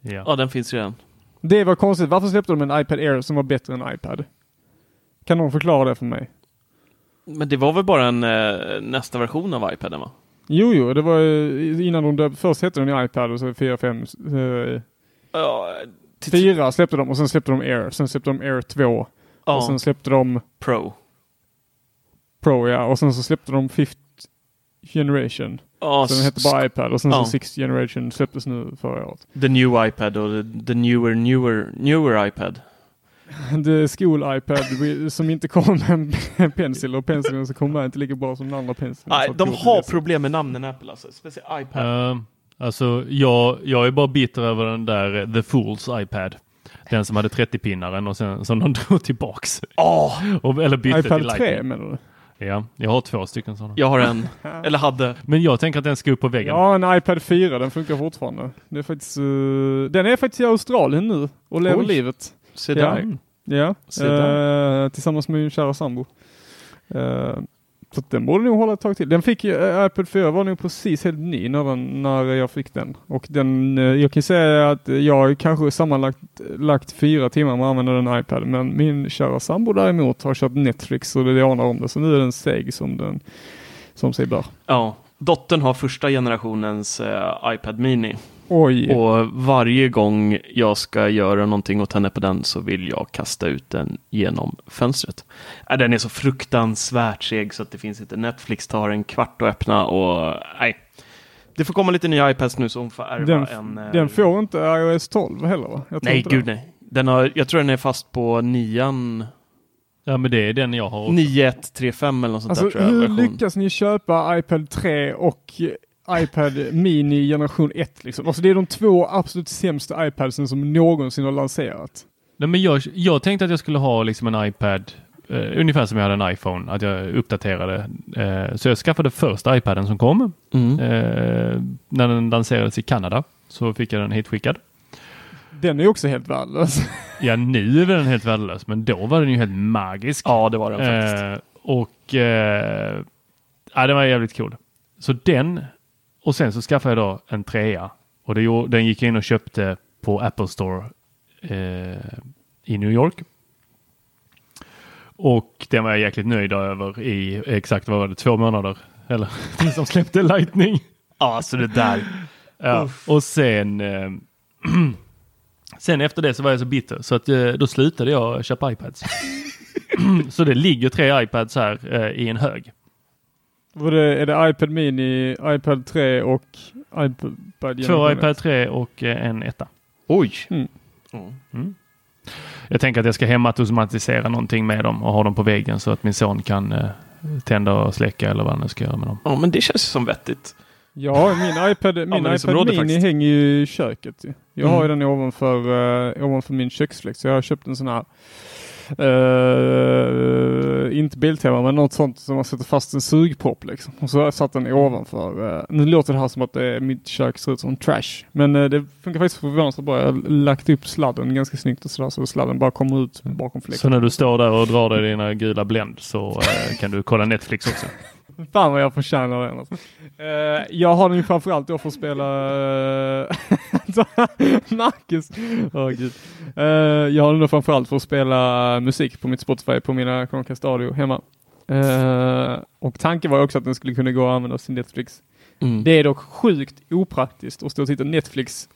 Ja. Ja, den finns redan. Det var konstigt. Varför släppte de en iPad Air som var bättre än iPad? Kan någon förklara det för mig? Men det var väl bara en eh, nästa version av iPaden va? Jo, jo, det var eh, innan de döpte. Först hette den iPad och så 4, 5, eh, Ja, 4 släppte de och sen släppte de Air. Sen släppte de Air 2 ja och sen släppte de Pro. Pro ja och sen så släppte de Fifth Generation. Ja, Så den hette bara iPad och sen ja. så Sixth Generation släpptes nu förra året. The new iPad och the, the newer, newer, newer iPad. Det skol-iPad vi- som inte kommer med en pencil och penseln som med är inte lika bra som den andra penseln. Nej, de har problem med namnen Apple alltså. Speciellt iPad. Eh, alltså, jag, jag är bara bitter över den där eh, The Fools iPad. Den som hade 30-pinnaren och sen som de drog tillbaks. Åh, Och, eller bytte till iPad 3 Lightning. menar du? Ja, jag har två stycken sådana. jag har en. Eller hade. Men jag tänker att den ska upp på väggen. Ja, en iPad 4, den funkar fortfarande. Det är faktiskt, eh, den är faktiskt i Australien nu och lever Oj. livet. Se Ja. där. Ja, Se där. eh, tillsammans med min kära sambo. Eh, så den borde nog hålla ett tag till. Den fick ju, eh, iPad 4 var nog precis helt ny när, den, när jag fick den. Och den, eh, jag kan säga att jag har kanske sammanlagt lagt fyra timmar med att använda den iPad. Men min kära sambo däremot har kört Netflix och det anar om det. Så nu är den seg som den, som sig bör. Ja. Dottern har första generationens eh, iPad Mini. Oj. Och varje gång jag ska göra någonting åt henne på den så vill jag kasta ut den genom fönstret. Äh, den är så fruktansvärt seg så att det finns inte. Netflix tar en kvart att öppna och nej. Det får komma lite nya iPads nu så hon får ärva Den, en... eh, den får inte iOS 12 heller va? Nej, gud det. nej. Den har, jag tror den är fast på nian, Ja, men det är den jag har också. 9135 eller något sånt Alltså där tror jag. hur version. lyckas ni köpa iPad 3 och iPad Mini generation 1 liksom? Alltså det är de två absolut sämsta iPadsen som någonsin har lanserat. Nej, men jag, jag tänkte att jag skulle ha liksom en iPad eh, ungefär som jag hade en iPhone, att jag uppdaterade. Eh, så jag skaffade första iPaden som kom. Mm. Eh, när den lanserades i Kanada så fick jag den hitskickad. Den är också helt värdelös. Ja, nu är den helt värdelös, men då var den ju helt magisk. Ja, det var den faktiskt. Eh, och eh, ja, den var jävligt cool. Så den och sen så skaffade jag då en trea och det, den gick jag in och köpte på Apple Store eh, i New York. Och den var jag jäkligt nöjd över i exakt vad var det, två månader. Eller tills de släppte Lightning. Ja, alltså det där. Ja. Och sen eh, Sen efter det så var jag så bitter så att eh, då slutade jag köpa iPads. så det ligger tre iPads här eh, i en hög. Var det, är det iPad Mini, iPad 3 och iPad Två iPad ett? 3 och eh, en etta. Oj. Mm. Mm. Jag tänker att jag ska hemautomatisera någonting med dem och ha dem på väggen så att min son kan eh, tända och släcka eller vad han nu ska göra med dem. Ja, men det känns som vettigt. Ja, min iPad, min som iPad Mini faktiskt. hänger ju i köket. Jag Mm. har ju den ovanför, uh, ovanför min köksfläkt. Så jag har köpt en sån här, eh, inte biltema, men något sånt som man sätter fast en sugpropp liksom. Och så satt den ovanför. eh, nu låter det här som att det, mitt kök ser ut som trash. Men eh, det funkar faktiskt förvånansvärt bra. Jag har lagt upp sladden ganska snyggt och sådär. Så sladden bara kommer ut bakom fläkten. Så när du står där och drar dig dina gula Blend så kan du kolla Netflix också. Fan vad jag förtjänar den alltså. Eh, jag har den ju framförallt då för att spela uh, Marcus. Åh gud. Eh, jag har den då framförallt för att spela musik på mitt Spotify på mina Chromecast Audio hemma. Eh, och tanken var också att den skulle kunna gå att använda till Netflix. Mm. Det är dock sjukt opraktiskt att stå och titta Netflix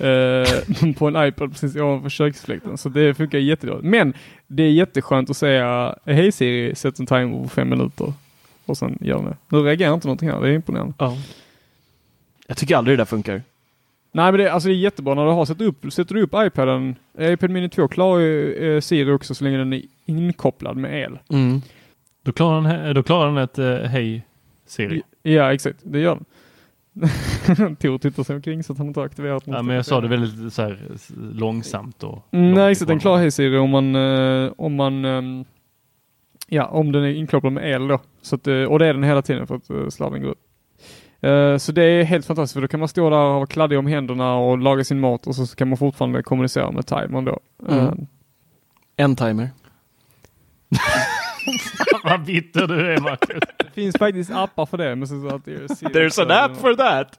eh, på en iPad precis ovanför köksfläkten. Så det funkar jättedåligt. Men det är jätteskönt att säga Hej Siri, sätt en timer på fem minuter. Och sen gör det. Nu reagerar inte någonting här, det är imponerande. Ja. Jag tycker aldrig det där funkar. Nej men det, alltså det är jättebra när du har satt upp, sätter du upp iPaden, iPad Mini 2 klarar ju eh, Siri också så länge den är inkopplad med el. Mm. Då klarar den, då klarar den ett eh, hej Siri. Ja exakt, det gör den. Tor tittar sig omkring så att han inte har aktiverat Ja, men jag sa det väldigt så här, långsamt och Mm, Nej, exakt. Den klarar Hej Siri om man, eh, om man, ehm, ja, om den är inkopplad med el då. Så att, eh, och det är den hela tiden för att uh, sladden går ut. Eh, så det är helt fantastiskt för då kan man stå där och vara kladdig om händerna och laga sin mat och så kan man fortfarande kommunicera med timern då. Mm. Eh, En timer. Vad bitter du är Marcus. det finns faktiskt appar för det. Men så att det är There's an app for that!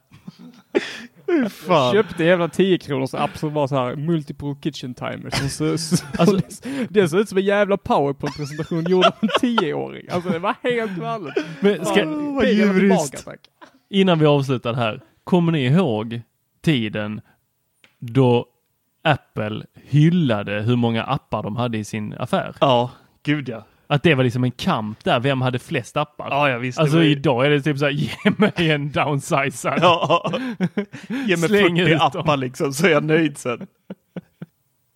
Jag Fan. köpte jävla 10 kronors app som var så här multiple kitchen timer. Som så, så, Alltså- det, såg ut som en jävla powerpoint-presentation gjord av en 10-åring. Alltså det var helt galet. Men ska, pengarna tillbaka, tack. innan vi avslutar här. Kommer ni ihåg tiden då Apple hyllade hur många appar de hade i sin affär? Ja, gud ja. Att det var liksom en kamp där. Vem hade flest appar? Ja, jag visste. Alltså ju- idag är det typ såhär, ge mig en downsizad. Ja. Ge mig Släng 40 ut dem. appar liksom så är jag nöjd sen.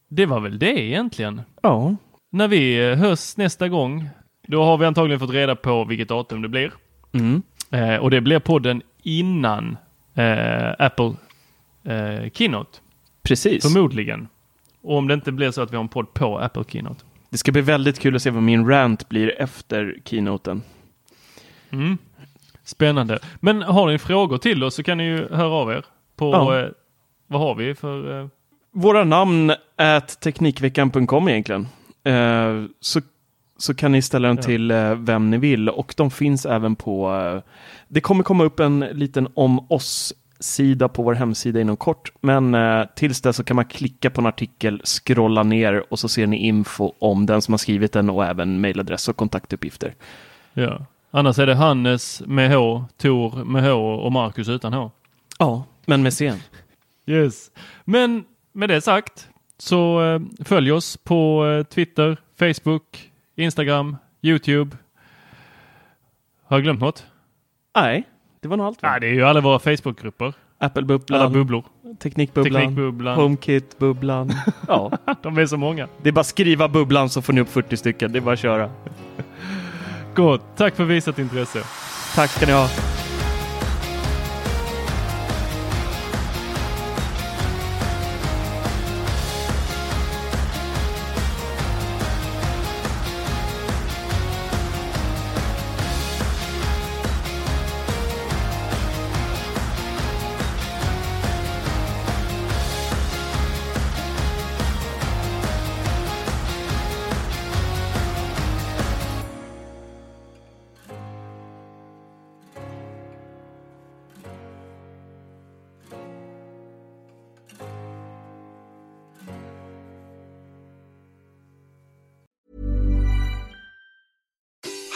Det var väl det egentligen. Ja. När vi eh, hörs nästa gång, då har vi antagligen fått reda på vilket datum det blir. Mm. Eh, och det blir podden innan eh, Apple eh, Keynote. Precis. Förmodligen. Och om det inte blir så att vi har en podd på Apple Keynote. Det ska bli väldigt kul att se vad min rant blir efter keynoten. Mm. Spännande. Men har ni frågor till oss så kan ni ju höra av er på, Ja. eh, vad har vi för, eh, Våra namn är teknikveckan.com egentligen. Eh, så, så kan ni ställa den Ja. till eh, vem ni vill och de finns även på... Eh, det kommer komma upp en liten om oss-sida på vår hemsida inom kort. Men eh, tills dess så kan man klicka på en artikel, scrolla ner och så ser ni info om den som har skrivit den och även mejladress och kontaktuppgifter. ja. Annars är det Hannes med H, Tor med H och Marcus utan H. Ja, men med sen. Yes. Men med det sagt så eh, följ oss på eh, Twitter, Facebook, Instagram, YouTube. Har jag glömt något? Nej, det var nog allt. va? Nej, det är ju alla våra Facebookgrupper. Alla Apple-bubblan, bubblor. Teknikbubblan, Teknikbubblan. HomeKit-bubblan. ja, De är så många. det är bara skriva bubblan så får ni upp 40 stycken. Det är bara att köra. Gott. Tack för visat intresse. Tack ska ni ha.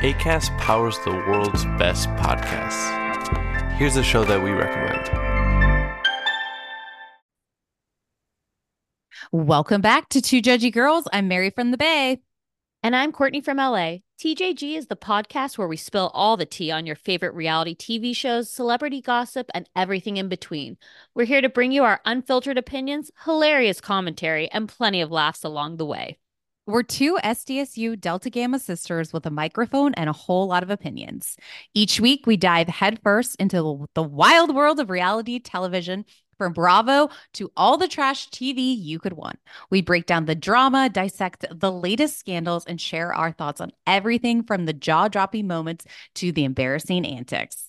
ACAST powers the world's best podcasts. Here's a show that we recommend. Welcome back to Two Judgy Girls. I'm Mary from the Bay. And I'm Courtney from LA. TJG is the podcast where we spill all the tea on your favorite reality TV shows, celebrity gossip, and everything in between. We're here to bring you our unfiltered opinions, hilarious commentary, and plenty of laughs along the way. We're two SDSU Delta Gamma sisters with a microphone and a whole lot of opinions. Each week, we dive headfirst into the wild world of reality television from Bravo to all the trash TV you could want. We break down the drama, dissect the latest scandals, and share our thoughts on everything from the jaw dropping moments to the embarrassing antics.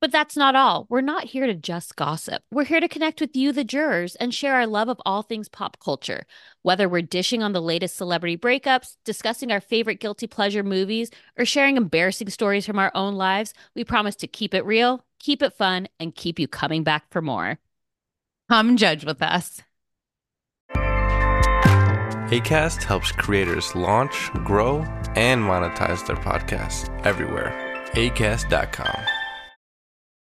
But that's not all. We're not here to just gossip. We're here to connect with you, the jurors, and share our love of all things pop culture. Whether we're dishing on the latest celebrity breakups, discussing our favorite guilty pleasure movies, or sharing embarrassing stories from our own lives, we promise to keep it real, keep it fun, and keep you coming back for more. Come judge with us. ACAST helps creators launch, grow, and monetize their podcasts everywhere. ACAST.com.